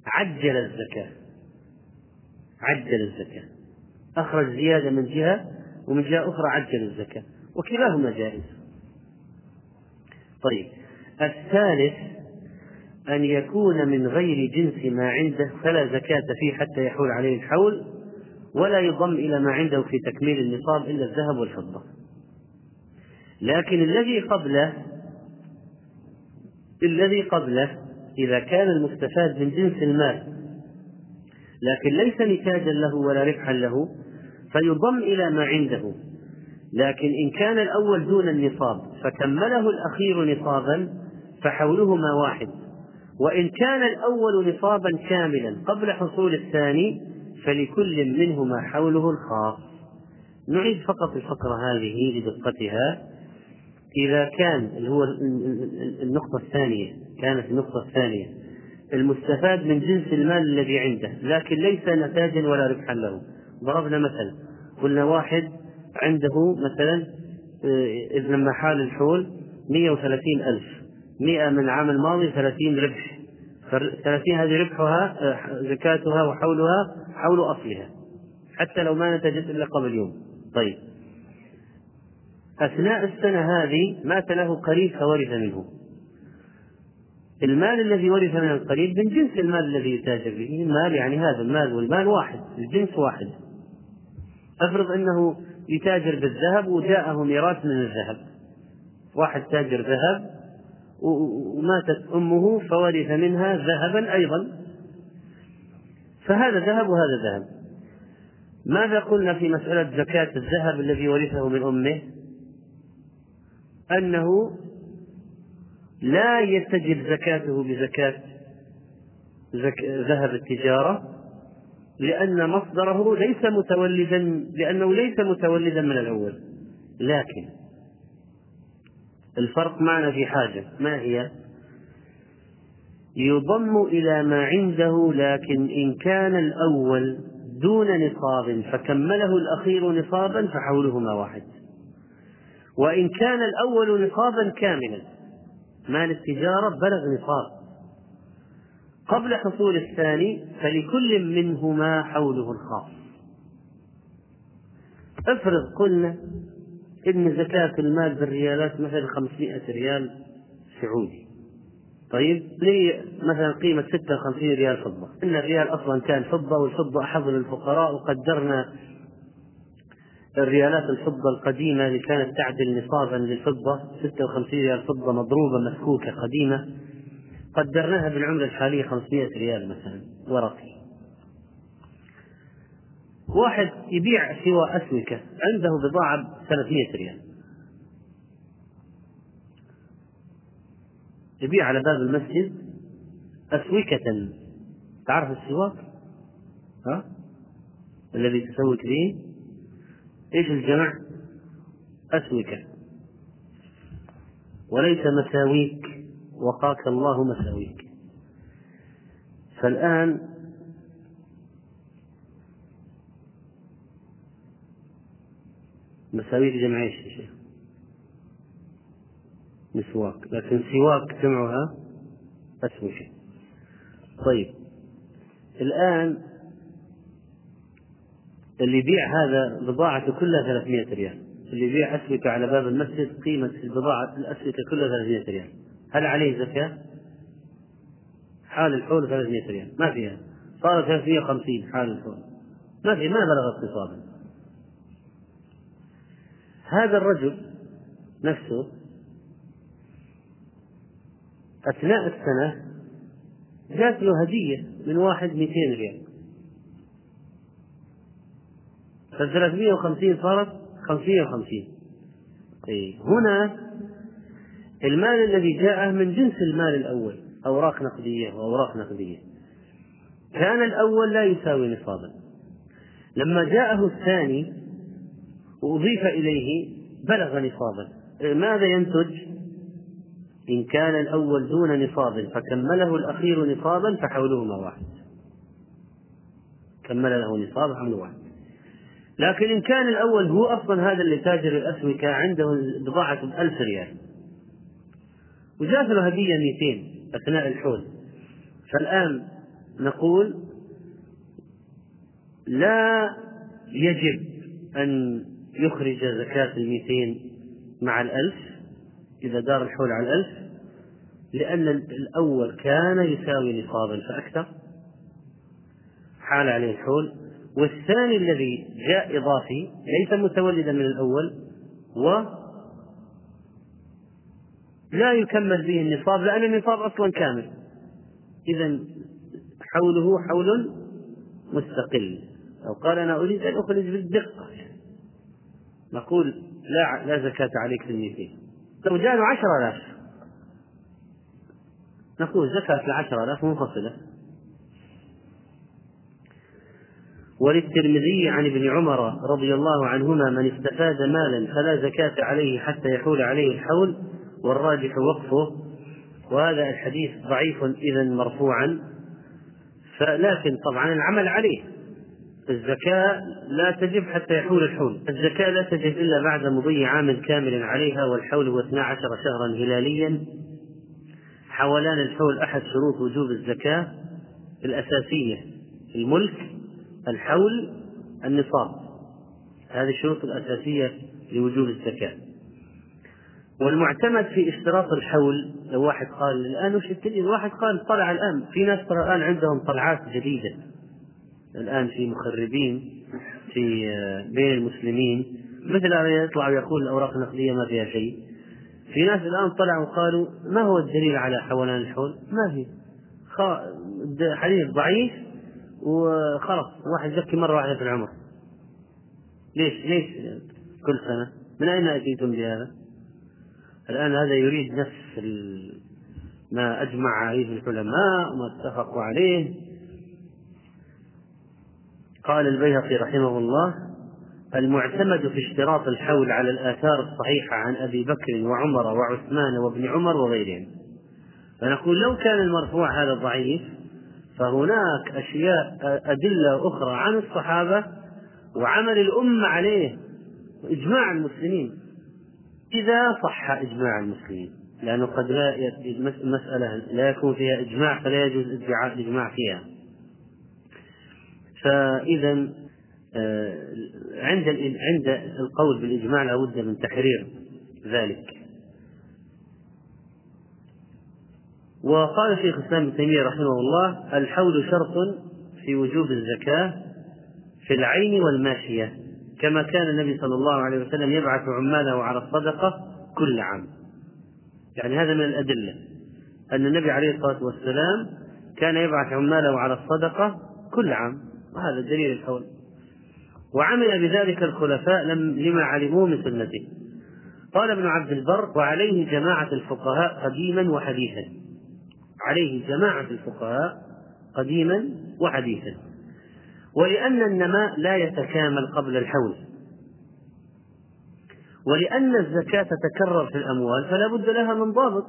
عجل الزكاة. عجل الزكاة. أخرج زيادة من جهة ومن جهة أخرى عجل الزكاة. وكلاهما جائز. طيب. الثالث أن يكون من غير جنس ما عنده فلا زكاة فيه حتى يحول عليه الحول ولا يضم إلى ما عنده في تكميل النصاب إلا الذهب والفضة. لكن الذي قبله الذي قبله إذا كان المستفاد من جنس المال لكن ليس نتاجا له ولا ربحا له فيضم إلى ما عنده. لكن إن كان الأول دون النصاب فكمله الأخير نصابا فحولهما واحد. وإن كان الأول نصابا كاملا قبل حصول الثاني فلكل منهما حوله الخاص. نعيد فقط الفقرة هذه لدقتها. إذا كان هو النقطة الثانية كانت النقطة الثانية المستفاد من جنس المال الذي عنده لكن ليس نتاجا ولا ربحا له. ضربنا مثل قلنا واحد عنده مثلا آه، إذ لما حال الحول 130 ألف. 100 من العام الماضي 30 ربح. 30 هذه ربحها آه، زكاتها وحولها حول أصلها. حتى لو ما نتجت إلا قبل يوم. طيب. أثناء السنة هذه مات له قريب فورث منه. المال الذي ورث من القريب من جنس المال الذي يتاجر به. المال يعني هذا المال والمال واحد الجنس واحد. افرض انه يتاجر بالذهب وجاءه ميراث من الذهب. واحد تاجر ذهب وماتت امه فورث منها ذهبا أيضا. فهذا ذهب وهذا ذهب. ماذا قلنا في مسألة زكاة الذهب الذي ورثه من أمه؟ أنه لا يستجب زكاته بزكاة زك... ذهب التجارة لأن مصدره ليس متولدا لأنه ليس متولدا من الأول. لكن الفرق معنا في حاجة ما هي؟ يضم إلى ما عنده لكن إن كان الأول دون نصاب فكمله الأخير نصابا فحولهما واحد. وإن كان الأول نصابا كاملا مال التجارة بلغ نصاب. قبل حصول الثاني فلكل منهما حوله الخاص. افرض قلنا إن زكاة المال بالريالات مثلا 500 ريال سعودي. طيب لي مثلا قيمة 56 ريال فضة؟ إن الريال أصلا كان فضة والفضة أحظ للفقراء وقدرنا الريالات الفضة القديمة اللي كانت تعدل نصابا للفضة. 56 ريال فضة مضروبة مسكوكة قديمة. قدرناها بالعملة الحالية 500 ريال مثلا ورقي واحد يبيع سوى أسمكة عنده بضاعة ب 300 ريال يبيع على باب المسجد أسوكة تعرف السواك؟ ها؟ الذي تسوك به إيش الجمع؟ أسوكة وليس مساويك وقاك الله مساويك. فالآن مساويك جمع إيش يا شيخ؟ مسواك. لكن سواك جمعها أسوشة طيب. الآن اللي يبيع هذا بضاعته كلها 300 ريال. اللي يبيع أسمكة على باب المسجد قيمة البضاعة الأسمكة كلها 300 ريال. هل عليه زكاة؟ حال الحول 300 ريال. ما فيها. صار 350 حال الحول. ما في ما بلغت نصابا هذا الرجل نفسه أثناء السنة جات له هدية من واحد 200 ريال. فال 350 صارت 550 أي هنا المال الذي جاءه من جنس المال الأول أوراق نقدية وأوراق نقدية. كان الأول لا يساوي نصابا. لما جاءه الثاني وأضيف إليه بلغ نصابا. ماذا ينتج؟ إن كان الأول دون نصاب فكمله الأخير نصابا فحولهما واحد. كمل له نصاب حمل واحد. لكن إن كان الأول هو أصلا هذا اللي تاجر الأسمكة عنده بضاعة بألف ريال. وجات له هدية 200 أثناء الحول فالآن نقول لا يجب أن يخرج زكاة الميتين مع الألف إذا دار الحول على الألف لأن الأول كان يساوي نصابا فأكثر. حال عليه الحول. والثاني الذي جاء إضافي ليس متولدا من الأول و لا يكمل به النصاب لأن النصاب أصلا كامل. إذا حوله حول مستقل. لو قال أنا أريد أن أخرج بالدقة. نقول لا لا زكاة عليك في الميتين لو جاء عشر آلاف. نقول زكاة العشر آلاف منفصلة. وللترمذي عن ابن عمر رضي الله عنهما من استفاد مالا فلا زكاة عليه حتى يحول عليه الحول والراجح وقفه وهذا الحديث ضعيف إذا مرفوعا. فلكن طبعا العمل عليه. الزكاة لا تجب حتى يحول الحول. الزكاة لا تجب إلا بعد مضي عام كامل عليها والحول هو 12 شهرا هلاليا. حولان الحول أحد شروط وجوب الزكاة الأساسية الملك الحول النصاب. هذه الشروط الأساسية لوجوب الزكاة. والمعتمد في اشتراط الحول لو واحد قال الآن وش الدليل؟ واحد قال طلع الآن. في ناس ترى الآن عندهم طلعات جديدة. الآن في مخربين في بين المسلمين. مثل يطلع ويقول الأوراق النقدية ما فيها شيء. في ناس الآن طلعوا وقالوا ما هو الدليل على حولان الحول؟ ما في. حديث ضعيف وخلاص واحد يزكي مرة واحدة في العمر. ليش؟ ليش؟ كل سنة. من أين أتيتم بهذا؟ الآن هذا يريد نفس ما أجمع عليه العلماء وما اتفقوا عليه. قال البيهقي رحمه الله المعتمد في اشتراط الحول على الآثار الصحيحة عن أبي بكر وعمر وعثمان وابن عمر وغيرهم. فنقول لو كان المرفوع هذا ضعيف فهناك أشياء أدلة أخرى عن الصحابة وعمل الأمة عليه وإجماع المسلمين. إذا صح إجماع المسلمين لأنه قد لا مسألة لا يكون فيها إجماع فلا يجوز ادعاء الإجماع فيها. فإذا آه، عند عند القول بالإجماع لابد من تحرير ذلك. وقال شيخ الإسلام ابن تيمية رحمه الله الحول شرط في وجوب الزكاة في العين والماشية. كما كان النبي صلى الله عليه وسلم يبعث عماله على الصدقة كل عام. يعني هذا من الأدلة. أن النبي عليه الصلاة والسلام كان يبعث عماله على الصدقة كل عام. وهذا دليل الحول. وعمل بذلك الخلفاء لما علموه من سنته. قال ابن عبد البر وعليه جماعة الفقهاء قديما وحديثا. عليه جماعة الفقهاء قديما وحديثا. ولأن النماء لا يتكامل قبل الحول. ولأن الزكاة تتكرر في الأموال فلا بد لها من ضابط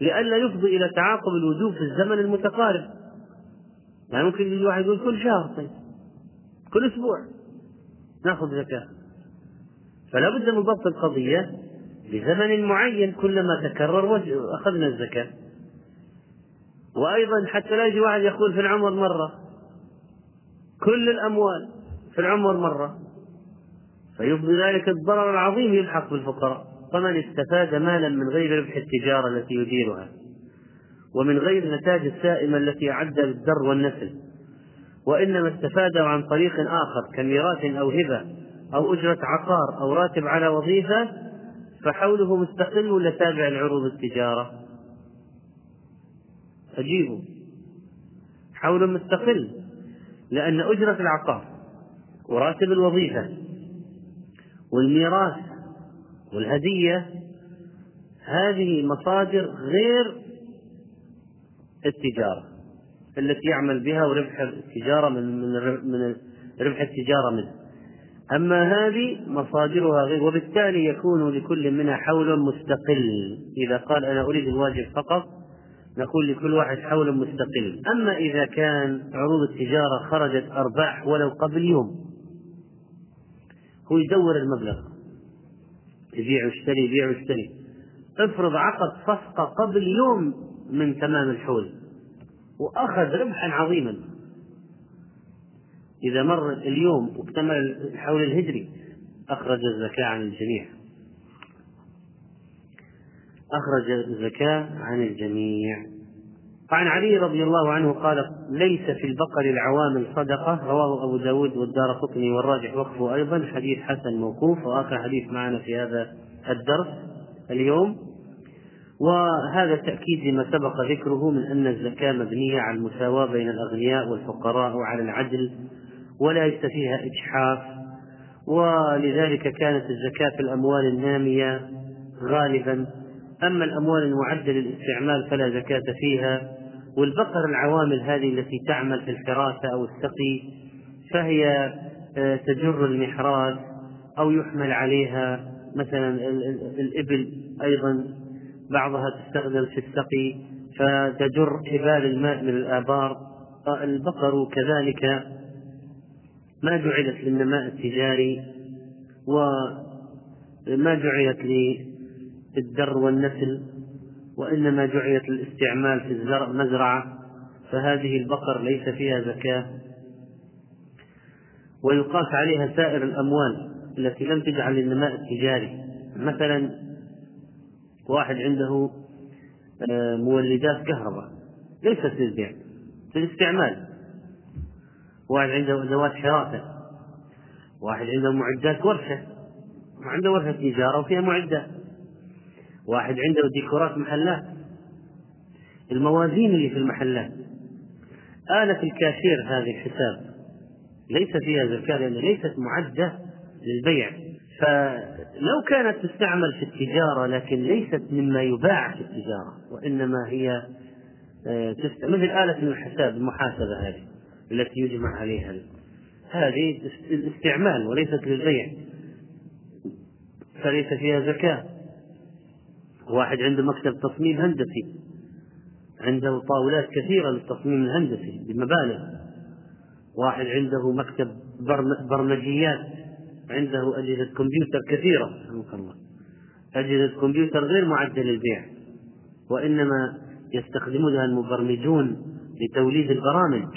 لئلا يفضي إلى تعاقب الوجوب في الزمن المتقارب. يعني ممكن يجي واحد يقول كل شهر طيب كل أسبوع نأخذ زكاة. فلا بد من ضبط القضية بزمن معين كلما تكرر أخذنا الزكاة. وأيضا حتى لا يجي واحد يقول في العمر مرة كل الأموال في العمر مرة. فيفضي ذلك الضرر العظيم يلحق بالفقراء. فمن استفاد مالا من غير ربح التجارة التي يديرها ومن غير النتاج السائمة التي أعدها للدر والنسل وإنما استفاد عن طريق آخر كميراث أو هبة أو أجرة عقار أو راتب على وظيفة فحوله مستقل ولا تابع لعروض التجارة. أجيبه. حول مستقل لأن أجرة العقار وراتب الوظيفة والميراث والهدية هذه مصادر غير التجارة التي يعمل بها وربح التجارة من من ربح التجارة منه. أما هذه مصادرها غير وبالتالي يكون لكل منها حول مستقل. إذا قال أنا أريد الواجب فقط نقول لكل واحد حول مستقل أما إذا كان عروض التجارة خرجت أرباح ولو قبل يوم هو يدور المبلغ. يبيع ويشتري يبيع ويشتري. افرض عقد صفقة قبل يوم من تمام الحول وأخذ ربحا عظيما. إذا مر اليوم واكتمل الحول الهجري أخرج الزكاة عن الجميع. أخرج الزكاة عن الجميع. وعن علي رضي الله عنه قال ليس في البقر العوامل صدقة رواه أبو داود والدار قطني والراجح وقفه أيضا. حديث حسن موقوف. وآخر حديث معنا في هذا الدرس اليوم. وهذا تأكيد لما سبق ذكره من أن الزكاة مبنية على المساواة بين الأغنياء والفقراء وعلى العدل وليس فيها إجحاف. ولذلك كانت الزكاة في الأموال النامية غالبا أما الأموال المعدة للاستعمال فلا زكاة فيها والبقر العوامل هذه التي تعمل في الحراسة أو السقي فهي آه، تجر المحراث أو يحمل عليها مثلا الإبل أيضا بعضها تستخدم في السقي فتجر حبال الماء من الآبار. البقر كذلك ما جعلت للنماء التجاري وما جعلت الدر والنسل وإنما جعلت للاستعمال في الزرع مزرعة فهذه البقر ليس فيها زكاة. ويقاس عليها سائر الأموال التي لم تجعل للنماء التجاري. مثلا واحد عنده آه، مولدات كهرباء ليست للبيع للاستعمال واحد عنده أدوات حراسة واحد عنده معدات ورشة وعنده ورشة تجارة وفيها معدات. واحد عنده ديكورات محلات. الموازين اللي في المحلات. آلة الكاشير هذه الحساب. ليس فيها زكاة لأنها ليست معدة للبيع. فلو كانت تستعمل في التجارة لكن ليست مما يباع في التجارة وإنما هي آه، مثل آلة الحساب المحاسبة هذه التي يجمع عليها. هذه الاستعمال وليست للبيع. فليس فيها زكاة. واحد عنده مكتب تصميم هندسي عنده طاولات كثيرة للتصميم الهندسي بمبالغ. واحد عنده مكتب برمجيات عنده أجهزة كمبيوتر كثيرة رحمك الله. أجهزة كمبيوتر غير معدة للبيع وإنما يستخدمونها المبرمجون لتوليد البرامج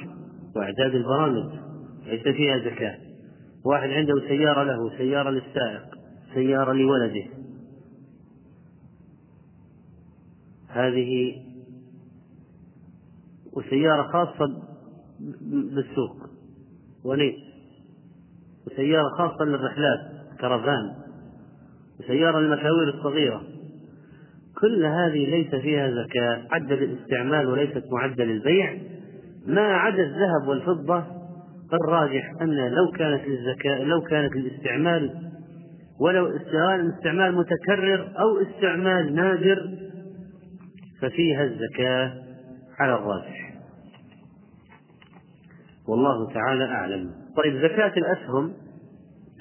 وإعداد البرامج ليس فيها زكاة. واحد عنده سيارة له سيارة للسائق سيارة لولده. هذه وسيارة خاصة بالسوق. وليس وسيارة خاصة للرحلات كرفان وسيارة للمشاوير الصغيرة. كل هذه ليس فيها زكاة عدة للاستعمال وليست معدة للبيع. ما عدا الذهب والفضة الراجح أن لو كانت للزكاة لو كانت للاستعمال ولو استعمال متكرر أو استعمال نادر ففيها الزكاة على الراجح والله تعالى أعلم. طيب زكاة الأسهم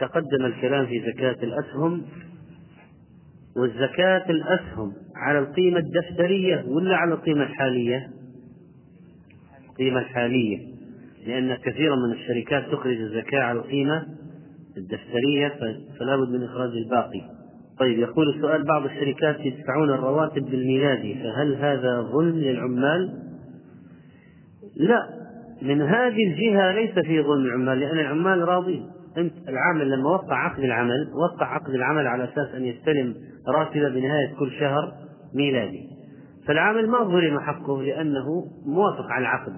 تقدم الكلام في زكاة الأسهم. والزكاة الأسهم على القيمة الدفترية ولا على القيمة الحالية؟ القيمة الحالية لأن كثيرا من الشركات تخرج الزكاة على القيمة الدفترية فلا بد من إخراج الباقي. طيب يقول السؤال بعض الشركات يدفعون الرواتب بالميلادي فهل هذا ظلم للعمال؟ لا من هذه الجهة ليس في ظلم العمال لأن العمال راضين أنت العامل لما وقع عقد العمل وقع عقد العمل على أساس أن يستلم راتبه بنهاية كل شهر ميلادي. فالعامل ما ظلم حقه لأنه موافق على العقد.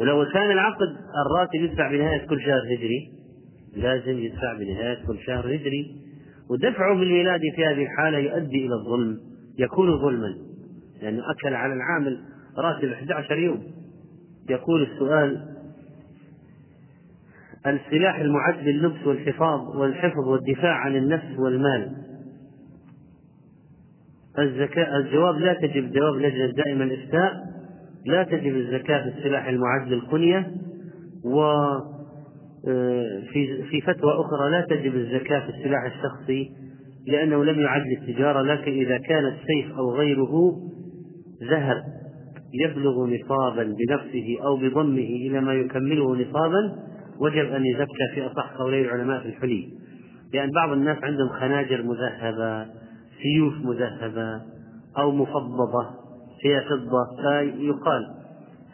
ولو كان العقد الراتب يدفع بنهاية كل شهر هجري. لازم يدفع بنهاية كل شهر هجري ودفعه بالميلاد في هذه الحالة يؤدي إلى الظلم يكون ظلما لأنه أكل على العامل راتب 11 يوم. يقول السؤال السلاح المعد لللبس والحفاظ والحفظ والدفاع عن النفس والمال. الزكاة الجواب لا تجب جواب لجنة دائما الإفتاء لا تجب الزكاة في السلاح المعد للقنية و في في فتوى أخرى لا تجب الزكاة في السلاح الشخصي لأنه لم يعد للتجارة لكن إذا كان السيف أو غيره ذهب يبلغ نصابا بنفسه أو بضمه إلى ما يكمله نصابا وجب أن يزكى في أصح قولي العلماء في الحلي لأن بعض الناس عندهم خناجر مذهبة سيوف مذهبة أو مفضضة فيها فضة فيقال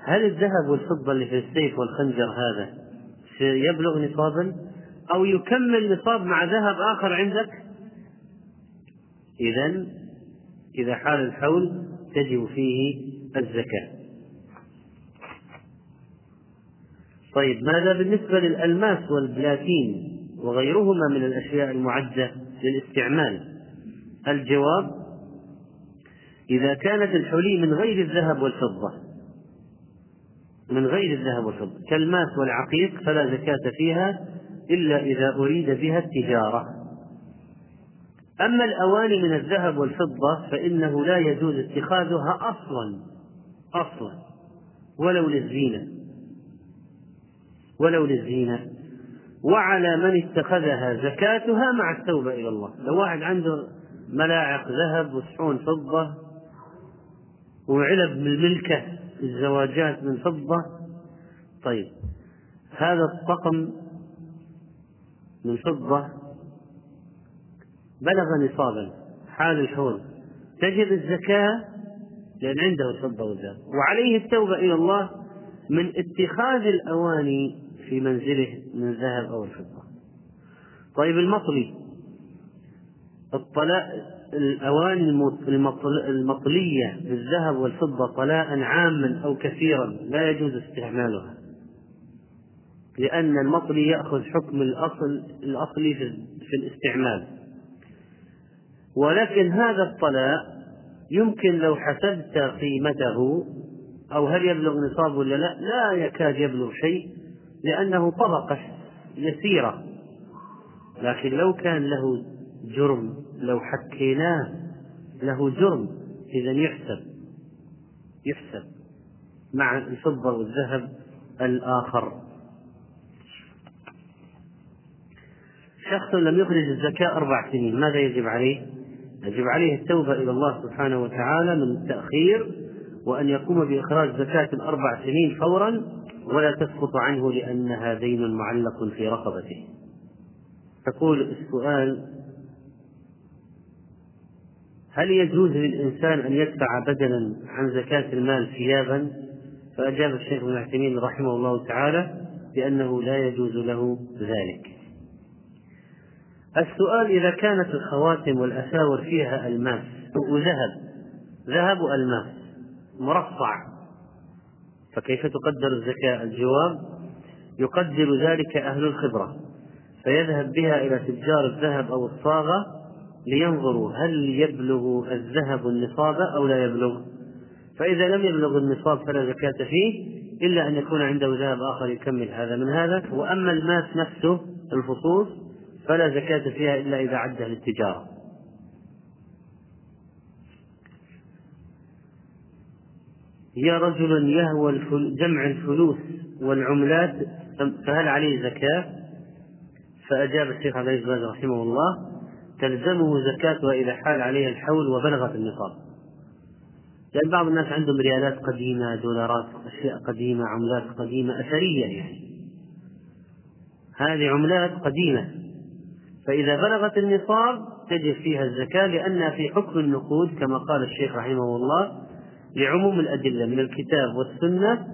هل الذهب والفضة اللي في السيف والخنجر هذا يبلغ نصابا أو يكمل نصاب مع ذهب آخر عندك إذا إذا حال الحول تجب فيه الزكاة. طيب ماذا بالنسبة للألماس والبلاتين وغيرهما من الأشياء المعدة للاستعمال؟ الجواب إذا كانت الحلي من غير الذهب والفضة. من غير الذهب والفضة. كالماس والعقيق فلا زكاة فيها إلا إذا أريد بها التجارة. أما الأواني من الذهب والفضة فإنه لا يجوز اتخاذها أصلا أصلا ولو للزينة ولو للزينة. وعلى من اتخذها زكاتها مع التوبة إلى الله. لو واحد عنده ملاعق ذهب وصحون فضة وعلب من الملكة الزواجات من فضة. طيب هذا الطقم من فضة بلغ نصابا حال الحول. تجب الزكاة لأن عنده الفضة والذهب وعليه التوبة إلى الله من اتخاذ الأواني في منزله من الذهب أو الفضة. طيب المطلي الطلاء الأواني المطلية بالذهب والفضة طلاء عاما أو كثيرا لا يجوز استعمالها. لأن المطلي يأخذ حكم الأصل الأصلي في الاستعمال. ولكن هذا الطلاء يمكن لو حسبت قيمته أو هل يبلغ نصاب ولا لا لا يكاد يبلغ شيء لأنه طبقة يسيرة. لكن لو كان له جرم لو حكيناه له جرم إذا يحسب يحسب مع الفضة والذهب الآخر شخص لم يخرج الزكاة أربع سنين ماذا يجب عليه؟ يجب عليه التوبة إلى الله سبحانه وتعالى من التأخير وأن يقوم بإخراج زكاة الأربع سنين فورا ولا تسقط عنه لأنها دين معلق في رقبته تقول السؤال هل يجوز للإنسان أن يدفع بدلا عن زكاة المال ثيابا؟ فأجاب الشيخ ابن عثيمين رحمه الله تعالى بأنه لا يجوز له ذلك. السؤال إذا كانت الخواتم والأساور فيها ألماس وذهب ذهب وألماس مرصع فكيف تقدر الزكاة؟ الجواب يقدر ذلك أهل الخبرة فيذهب بها إلى تجار الذهب أو الصاغة لينظروا هل يبلغ الذهب النصاب أو لا يبلغ. فإذا لم يبلغ النصاب فلا زكاة فيه إلا أن يكون عنده ذهب آخر يكمل هذا من هذا. وأما الماس نفسه الفصوص فلا زكاة فيها إلا إذا عدها للتجارة. يا رجل يهوى جمع الفلوس والعملات فهل عليه زكاة؟ فأجاب الشيخ عبد العزيز رحمه الله تلزمه زكاتها إذا حال عليها الحول وبلغت النصاب. لأن بعض الناس عندهم ريالات قديمة دولارات أشياء قديمة عملات قديمة أثرية يعني. هذه عملات قديمة. فإذا بلغت النصاب تجب فيها الزكاة لأنها في حكم النقود كما قال الشيخ رحمه الله لعموم الأدلة من الكتاب والسنة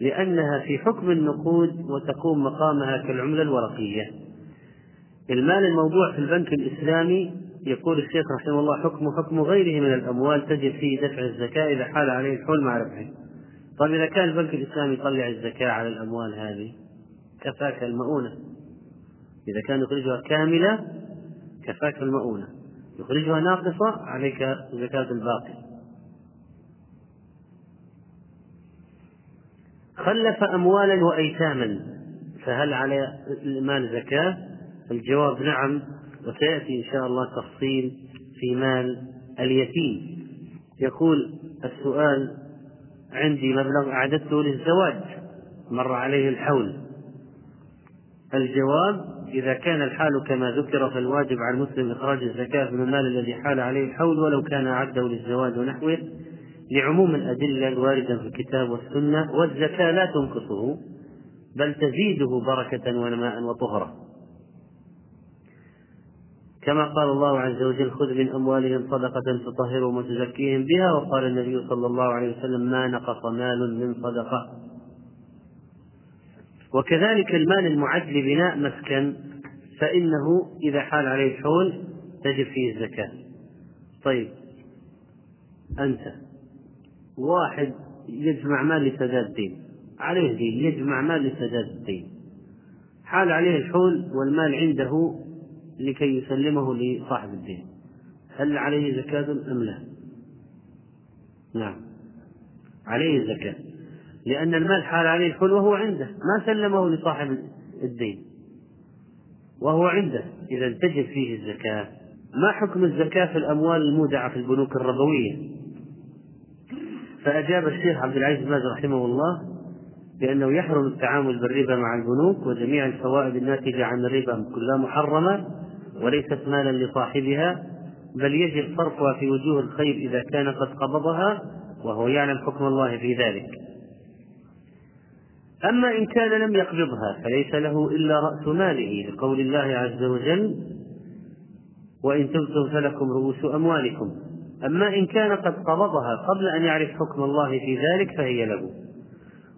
لأنها في حكم النقود وتقوم مقامها كالعملة الورقية. المال الموضوع في البنك الإسلامي يقول الشيخ رحمه الله حكم حكم غيره من الأموال تجب فيه دفع الزكاة إذا حال عليه الحول مع ربحه. طيب إذا كان البنك الإسلامي يطلع الزكاة على الأموال هذه كفاك المؤونة. إذا كان يخرجها كاملة كفاك المؤونة. يخرجها ناقصة عليك زكاة الباقي خلف أموالا وأيتاما فهل على المال زكاة؟ الجواب نعم وسيأتي إن شاء الله تفصيل في مال اليتيم. يقول السؤال عندي مبلغ أعددته للزواج مر عليه الحول. الجواب إذا كان الحال كما ذكر فالواجب على المسلم إخراج الزكاة من المال الذي حال عليه الحول ولو كان أعده للزواج ونحوه. لعموم الأدلة الواردة في الكتاب والسنة والزكاة لا تنقصه بل تزيده بركة ونماء وطهرة. كما قال الله عز وجل خذ من أموالهم صدقة تطهرهم وتزكيهم بها. وقال النبي صلى الله عليه وسلم ما نقص مال من صدقة. وكذلك المال المعد لبناء مسكن فإنه إذا حال عليه الحول تجب فيه الزكاة. طيب أنت واحد يجمع مال لسداد الدين عليه دين يجمع مال لسداد الدين حال عليه الحول والمال عنده لكي يسلمه لصاحب الدين. هل عليه زكاة أم لا؟ نعم. عليه زكاة. لأن المال حال عليه الحول وهو عنده. ما سلمه لصاحب الدين. وهو عنده. إذا تجب فيه الزكاة. ما حكم الزكاة في الأموال المودعة في البنوك الربوية؟ فأجاب الشيخ عبد العزيز باز رحمه الله بأنه يحرم التعامل بالربا مع البنوك وجميع الفوائد الناتجة عن الربا كلها محرمة. وليست مالا لصاحبها بل يجب صرفها في وجوه الخير إذا كان قد قبضها وهو يعلم حكم الله في ذلك. أما إن كان لم يقبضها فليس له إلا رأس ماله لقول الله عز وجل وإن تبتم فلكم رؤوس أموالكم. أما إن كان قد قبضها قبل أن يعرف حكم الله في ذلك فهي له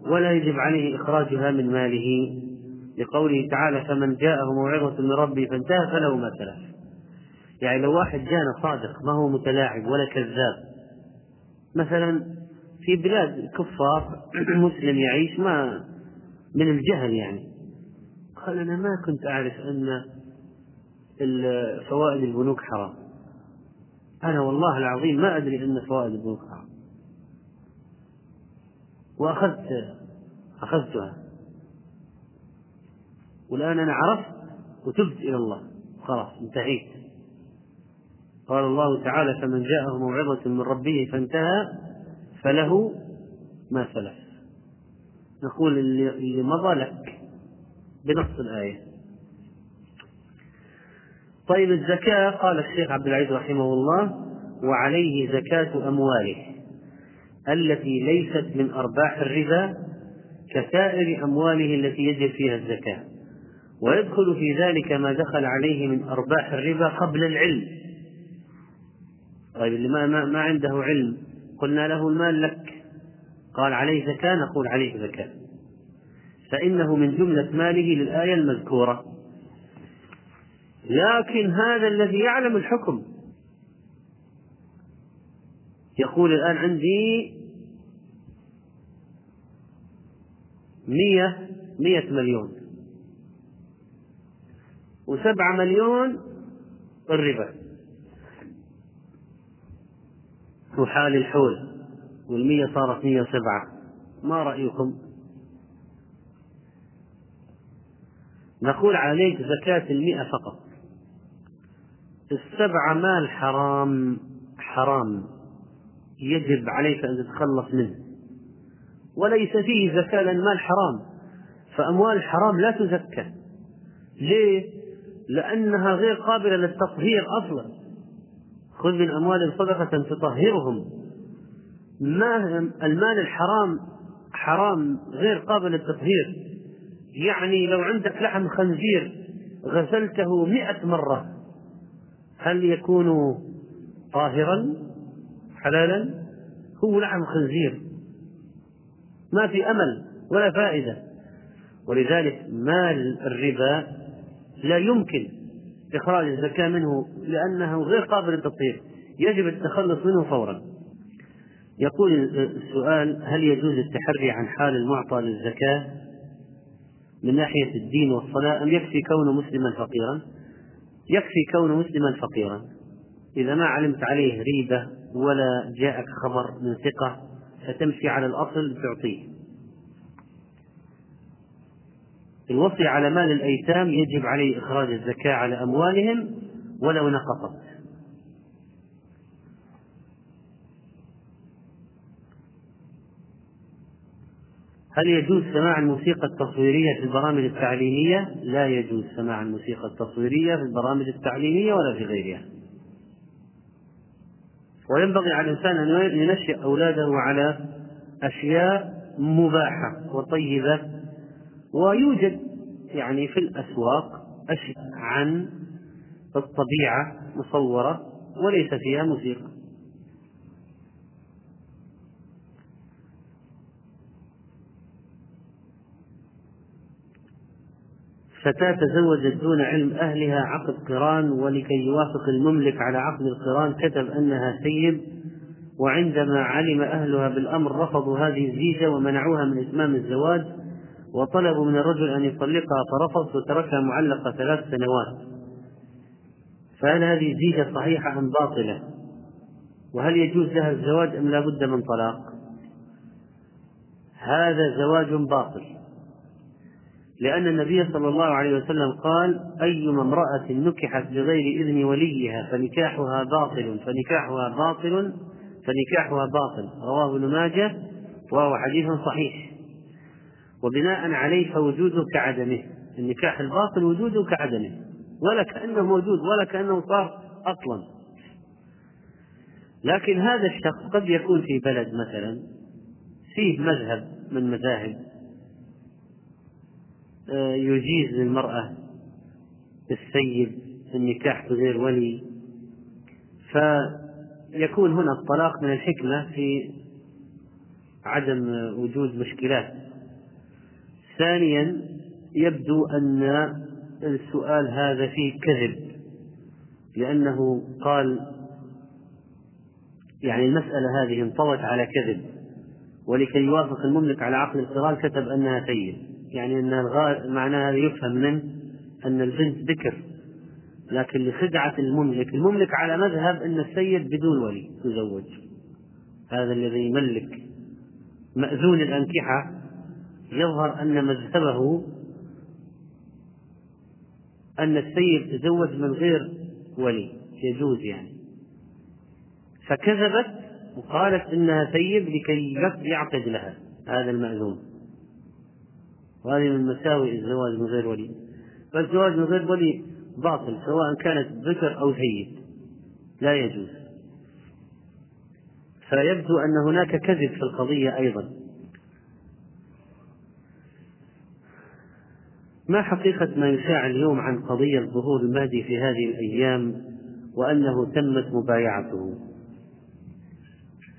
ولا يجب عليه إخراجها من ماله. لقوله تعالى فمن جاءه موعظة من ربه فانتهى فله ما سلف. يعني لو واحد جانا صادق ما هو متلاعب ولا كذاب. مثلا في بلاد كفار مسلم يعيش ما من الجهل يعني. قال أنا ما كنت أعرف أن فوائد البنوك حرام. أنا والله العظيم ما أدري أن فوائد البنوك حرام. وأخذت أخذتها. والآن أنا عرفت وتبت إلى الله. خلاص انتهيت. قال الله تعالى فمن جاءه موعظة من ربه فانتهى فله ما سلف. نقول اللي مضى لك بنص الآية. طيب الزكاة قال الشيخ عبد العزيز رحمه الله وعليه زكاة أمواله التي ليست من أرباح الربا كسائر أمواله التي يجب فيها الزكاة. ويدخل في ذلك ما دخل عليه من أرباح الربا قبل العلم. طيب اللي ما, ما, ما عنده علم قلنا له المال لك. قال عليه زكاة نقول عليه زكاة. فإنه من جملة ماله للآية المذكورة. لكن هذا الذي يعلم الحكم. يقول الآن عندي مية مية مليون. وسبعة مليون الربا وحال الحول والمية صارت مية وسبعة. ما رأيكم؟ نقول عليك زكاة المئة فقط. السبعة مال حرام حرام. يجب عليك أن تتخلص منه. وليس فيه زكاة لأن مال حرام. فأموال الحرام لا تزكى. ليه؟ لأنها غير قابلة للتطهير أصلا. خذ من أموالهم صدقة تطهرهم. ما المال الحرام حرام غير قابل للتطهير. يعني لو عندك لحم خنزير غسلته مئة مرة هل يكون طاهرا؟ حلالا؟ هو لحم خنزير. ما في أمل ولا فائدة. ولذلك مال الربا لا يمكن إخراج الزكاة منه لأنه غير قابل للتطهير. يجب التخلص منه فورا. يقول السؤال هل يجوز التحري عن حال المعطى للزكاة من ناحية الدين والصلاة أم يكفي كونه مسلما فقيرا؟ يكفي كونه مسلما فقيرا. إذا ما علمت عليه ريبة ولا جاءك خبر من ثقة فتمشي على الأصل تعطيه الوصي على مال الأيتام يجب عليه إخراج الزكاة على أموالهم ولو نقصت هل يجوز سماع الموسيقى التصويرية في البرامج التعليمية؟ لا يجوز سماع الموسيقى التصويرية في البرامج التعليمية ولا في غيرها. وينبغي على الإنسان أن ينشئ أولاده على أشياء مباحة وطيبة ويوجد يعني في الأسواق أشياء عن الطبيعة مصورة وليس فيها موسيقى. فتاة تزوجت دون علم أهلها عقد قران ولكي يوافق المملك على عقد القران كتب أنها سيد وعندما علم أهلها بالأمر رفضوا هذه الزيجة ومنعوها من إتمام الزواج وطلبوا من الرجل أن يطلقها فرفض وتركها معلقة ثلاث سنوات. فهل هذه الزيجة صحيحة أم باطلة؟ وهل يجوز لها الزواج أم لا بد من طلاق؟ هذا زواج باطل. لأن النبي صلى الله عليه وسلم قال أيما امرأة نكحت بغير إذن وليها فنكاحها باطل فنكاحها باطل فنكاحها باطل. رواه ابن ماجه وهو حديث صحيح. وبناء عليه فوجوده كعدمه. النكاح الباطل وجوده كعدمه. ولا كأنه موجود ولا كأنه صار أصلا. لكن هذا الشخص قد يكون في بلد مثلا فيه مذهب من مذاهب آه، يجيز للمرأة السيد النكاح بغير ولي. فيكون هنا الطلاق من الحكمة في عدم وجود مشكلات. ثانيا يبدو أن السؤال هذا فيه كذب لأنه قال يعني المسألة هذه انطوت على كذب ولكي يوافق المملك على عقد القران كتب أنها سيد يعني أن معناها يفهم من أن البنت بكر لكن لخدعة المملك المملك على مذهب أن السيد بدون ولي تزوج. هذا الذي يملك مأذون الأنكحة يظهر أن مذهبه أن السيد تزوج من غير ولي يجوز يعني. فكذبت وقالت إنها سيد لكي يعقد لها هذا المأذون. وهذه من مساوئ الزواج من غير ولي. فالزواج من غير ولي باطل سواء كانت ذكر أو سيد. لا يجوز. فيبدو أن هناك كذب في القضية أيضا. ما حقيقة ما يشاع اليوم عن قضية ظهور المهدي في هذه الأيام وأنه تمت مبايعته؟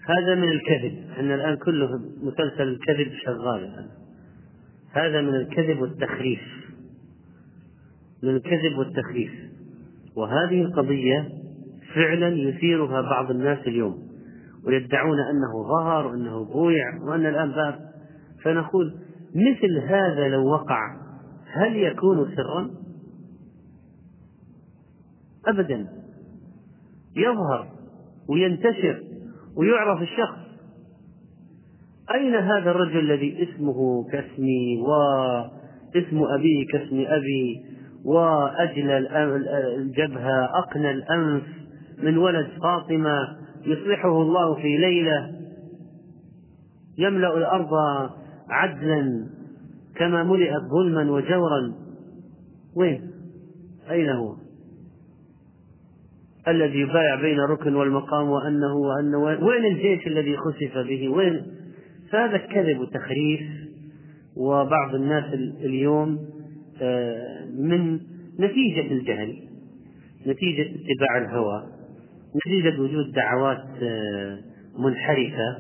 هذا من الكذب أن الآن كله مسلسل الكذب شغال الآن. هذا من الكذب والتخريف من الكذب والتخريف. وهذه القضية فعلا يثيرها بعض الناس اليوم ويدعون أنه ظهر وأنه بويع وأن الآن باب. فنقول مثل هذا لو وقع هل يكون سرا؟ أبدا. يظهر وينتشر ويعرف الشخص. أين هذا الرجل الذي اسمه كاسمي واسم ابيه كاسم أبي واجلى الجبهة أقنى الأنف من ولد فاطمة يصلحه الله في ليلة. يملأ الأرض عدلا. كما ملئت ظلما وجورا وين أين هو؟ الذي يبايع بين الركن والمقام وأنه وأنه وين الجيش الذي خسف به؟ وين؟ فهذا كذب وتخريف وبعض الناس اليوم آه، من نتيجة الجهل نتيجة اتباع الهوى نتيجة وجود دعوات آه، منحرفة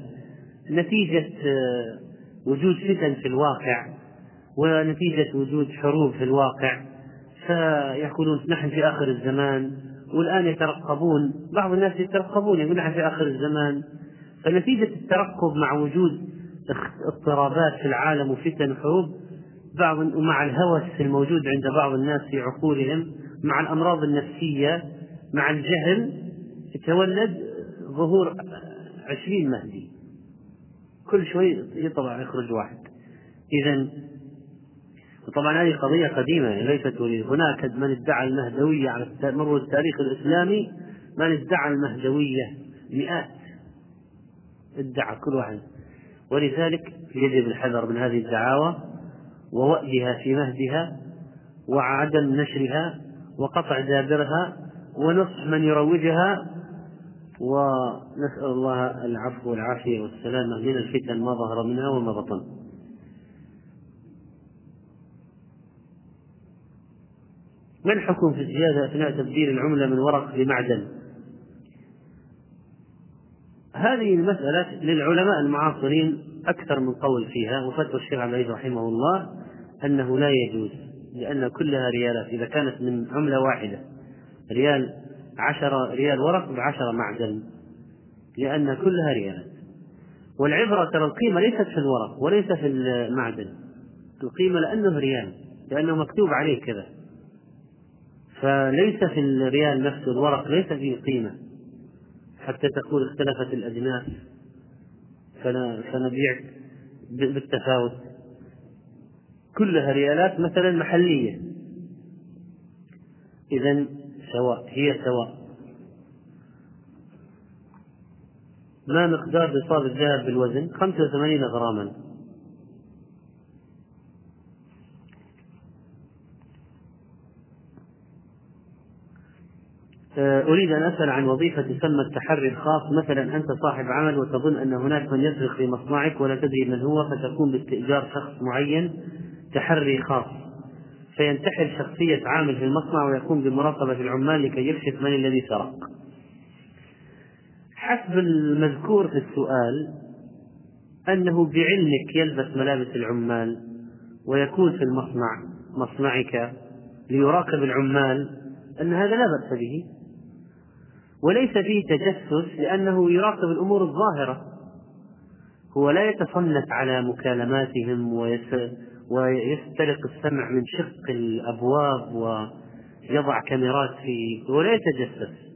نتيجة آه، وجود فتن في الواقع ونتيجة وجود حروب في الواقع فيقولون نحن في آخر الزمان والآن يترقبون بعض الناس يترقبون يقول نحن في آخر الزمان. فنتيجة الترقب مع وجود اضطرابات في العالم وفتن وحروب بعض ومع الهوس الموجود عند بعض الناس في عقولهم مع الأمراض النفسية مع الجهل يتولد ظهور عشرين مهدي. كل شوي يطلع يخرج واحد. إذا وطبعا هذه قضية قديمة يعني ليست هناك من ادعى المهدوية على مر التاريخ الإسلامي من ادعى المهدوية مئات. ادعى كل واحد. ولذلك يجب الحذر من هذه الدعاوى ووأدها في مهدها وعدم نشرها وقطع دابرها ونصح من يروجها. ونسأل الله العفو والعافية والسلامة من الفتن ما ظهر منها وما بطن. ما الحكم في الزيادة أثناء تبديل العملة من ورق لمعدن؟ هذه المسألة للعلماء المعاصرين أكثر من قول فيها وفتوى الشيخ عبد العزيز رحمه الله أنه لا يجوز لأن كلها ريالات إذا كانت من عملة واحدة ريال عشرة ريال ورق بعشرة معدن لأن كلها ريالات. والعبرة ترى القيمة ليست في الورق وليس في المعدن القيمة لأنه ريال لأنه مكتوب عليه كذا. فليس في الريال نفسه الورق ليس فيه قيمة. حتى تقول اختلفت الأجناس فنبيع بالتفاوت. كلها ريالات مثلا محلية. إذا سواء هي سواء. ما مقدار نصاب الذهب بالوزن؟ 85 غراما. أريد أن أسأل عن وظيفة تسمى التحري الخاص. مثلا أنت صاحب عمل وتظن أن هناك من يسرق في مصنعك ولا تدري من هو فتقوم باستئجار شخص معين تحري خاص. فينتحل شخصية عامل في المصنع ويقوم بمراقبة العمال لكي يكشف من الذي سرق. حسب المذكور في السؤال أنه بعلمك يلبس ملابس العمال ويكون في المصنع مصنعك ليراقب العمال أن هذا لا بأس به. وليس فيه تجسس لأنه يراقب الأمور الظاهرة. هو لا يتصنت على مكالماتهم ويسترق السمع من شق الأبواب ويضع كاميرات في ولا يتجسس.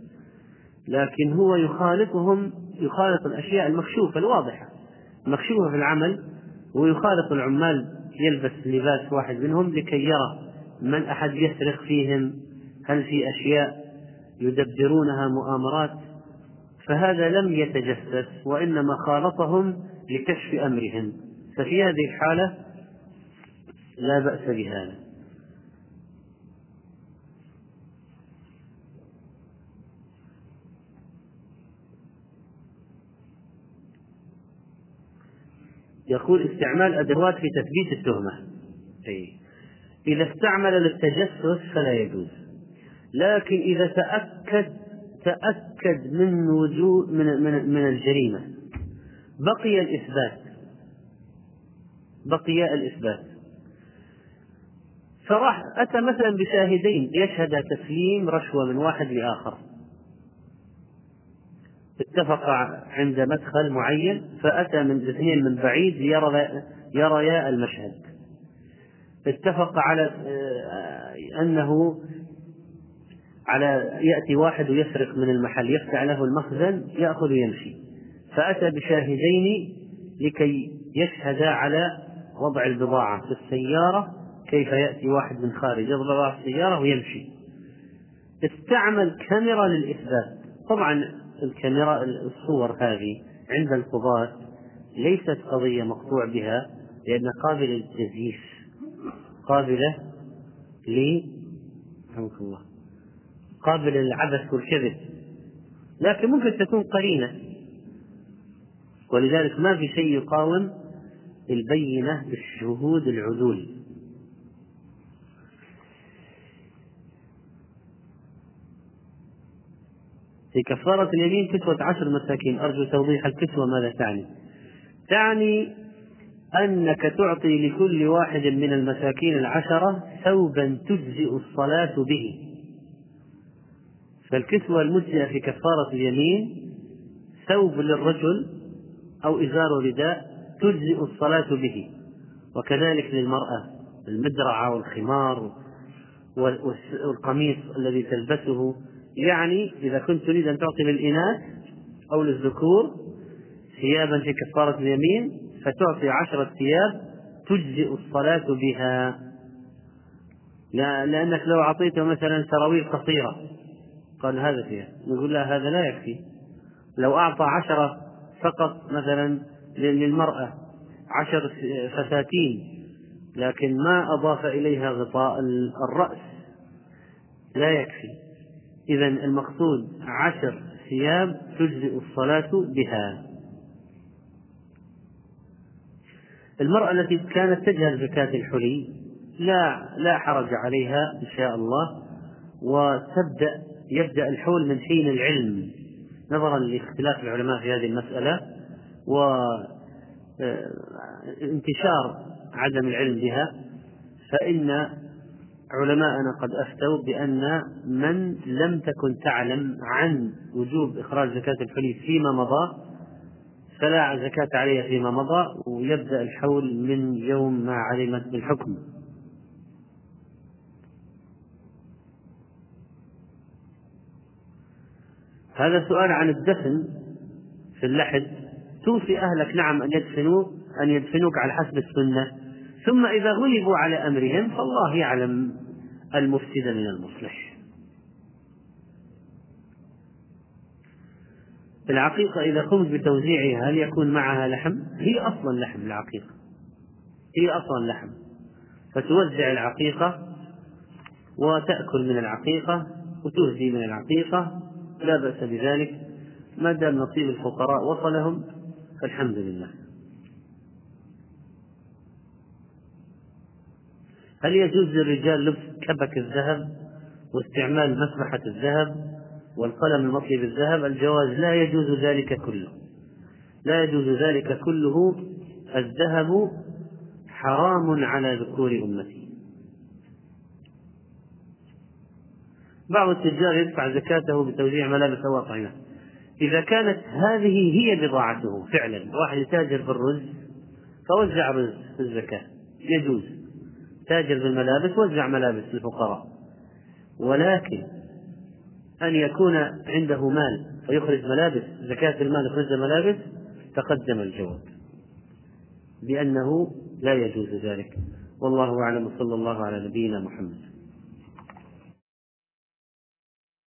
لكن هو يخالطهم يخالط الأشياء المكشوفة الواضحة المكشوفة في العمل ويخالط العمال يلبس لباس واحد منهم لكي يرى من أحد يسرق فيهم هل في أشياء يدبرونها مؤامرات فهذا لم يتجسس وإنما خالطهم لكشف أمرهم. ففي هذه الحالة لا بأس بهذا. يقول استعمال أدوات في تثبيت التهمة. أي إذا استعمل للتجسس فلا يجوز. لكن إذا تأكد تأكد من وجود من من من الجريمة. بقي الإثبات. بقي الإثبات. فراح أتى مثلا بشاهدين يشهد تسليم رشوة من واحد لآخر. اتفق عند مدخل معين فأتى من اثنين من بعيد يرى يريا المشهد. اتفق على آه، أنه على يأتي واحد ويسرق من المحل يفتح له المخزن يأخذ ويمشي. فأتى بشاهدين لكي يشهدا على وضع البضاعة في السيارة كيف يأتي واحد من خارج يضرب السيارة ويمشي. استعمل كاميرا للإثبات. طبعا الكاميرا الصور هذه عند القضاة ليست قضية مقطوع بها لأنها قابلة للتزييف قابلة رحمك الله. قابل للعبث والكذب. لكن ممكن تكون قرينة. ولذلك ما في شيء يقاوم البينة بالشهود العدول. في كفارة اليمين كسوة عشر مساكين. أرجو توضيح الكسوة ماذا تعني. تعني أنك تعطي لكل واحد من المساكين العشرة ثوبا تجزئ الصلاة به. فالكسوة المجزئة في كفارة اليمين ثوب للرجل أو إزار رداء تجزئ الصلاة به وكذلك للمرأة المدرعة والخمار والقميص الذي تلبسه. يعني إذا كنت تريد أن تعطي للإناث أو للذكور ثيابا في كفارة اليمين فتعطي عشرة ثياب تجزئ الصلاة بها. لأنك لو أعطيته مثلا سراويل قصيرة قال هذا فيها. نقول لا هذا لا يكفي. لو أعطى عشرة فقط مثلا للمرأة عشر فساتين لكن ما أضاف إليها غطاء الرأس لا يكفي. إذا المقصود عشر ثياب تجزئ الصلاة بها. المرأة التي كانت تجهل زكاة الحلي لا لا حرج عليها إن شاء الله وتبدأ يبدأ الحول من حين العلم. نظرا لاختلاف العلماء في هذه المسألة وانتشار عدم العلم بها فإن علماءنا قد أفتوا بأن من لم تكن تعلم عن وجوب إخراج زكاة الحلي فيما مضى فلا زكاة عليها فيما مضى ويبدأ الحول من يوم ما علمت بالحكم. هذا سؤال عن الدفن في اللحد. توصي أهلك نعم أن يدفنوك أن يدفنوك على حسب السنة. ثم إذا غلبوا على أمرهم فالله يعلم المفسد من المصلح. العقيقة إذا قمت بتوزيعها هل يكون معها لحم؟ هي أصلا لحم العقيقة. هي أصلا لحم. فتوزع العقيقة وتأكل من العقيقة وتهدي من العقيقة لا بأس بذلك ما دام نصيب الفقراء وصلهم فالحمد لله. هل يجوز للرجال لبس كبك الذهب واستعمال مسبحة الذهب والقلم المطلي بالذهب الجواز لا يجوز ذلك كله. لا يجوز ذلك كله. الذهب حرام على ذكور أمتي. بعض التجار يدفع زكاته بتوزيع ملابس أو أطعمة. إذا كانت هذه هي بضاعته فعلا واحد يتاجر بالرز فوزع رز في الزكاة يجوز. تاجر بالملابس وزع ملابس للفقراء. ولكن أن يكون عنده مال فيخرج ملابس زكاة المال يخرج ملابس تقدم الجواب. بأنه لا يجوز ذلك. والله أعلم صلى الله على نبينا محمد.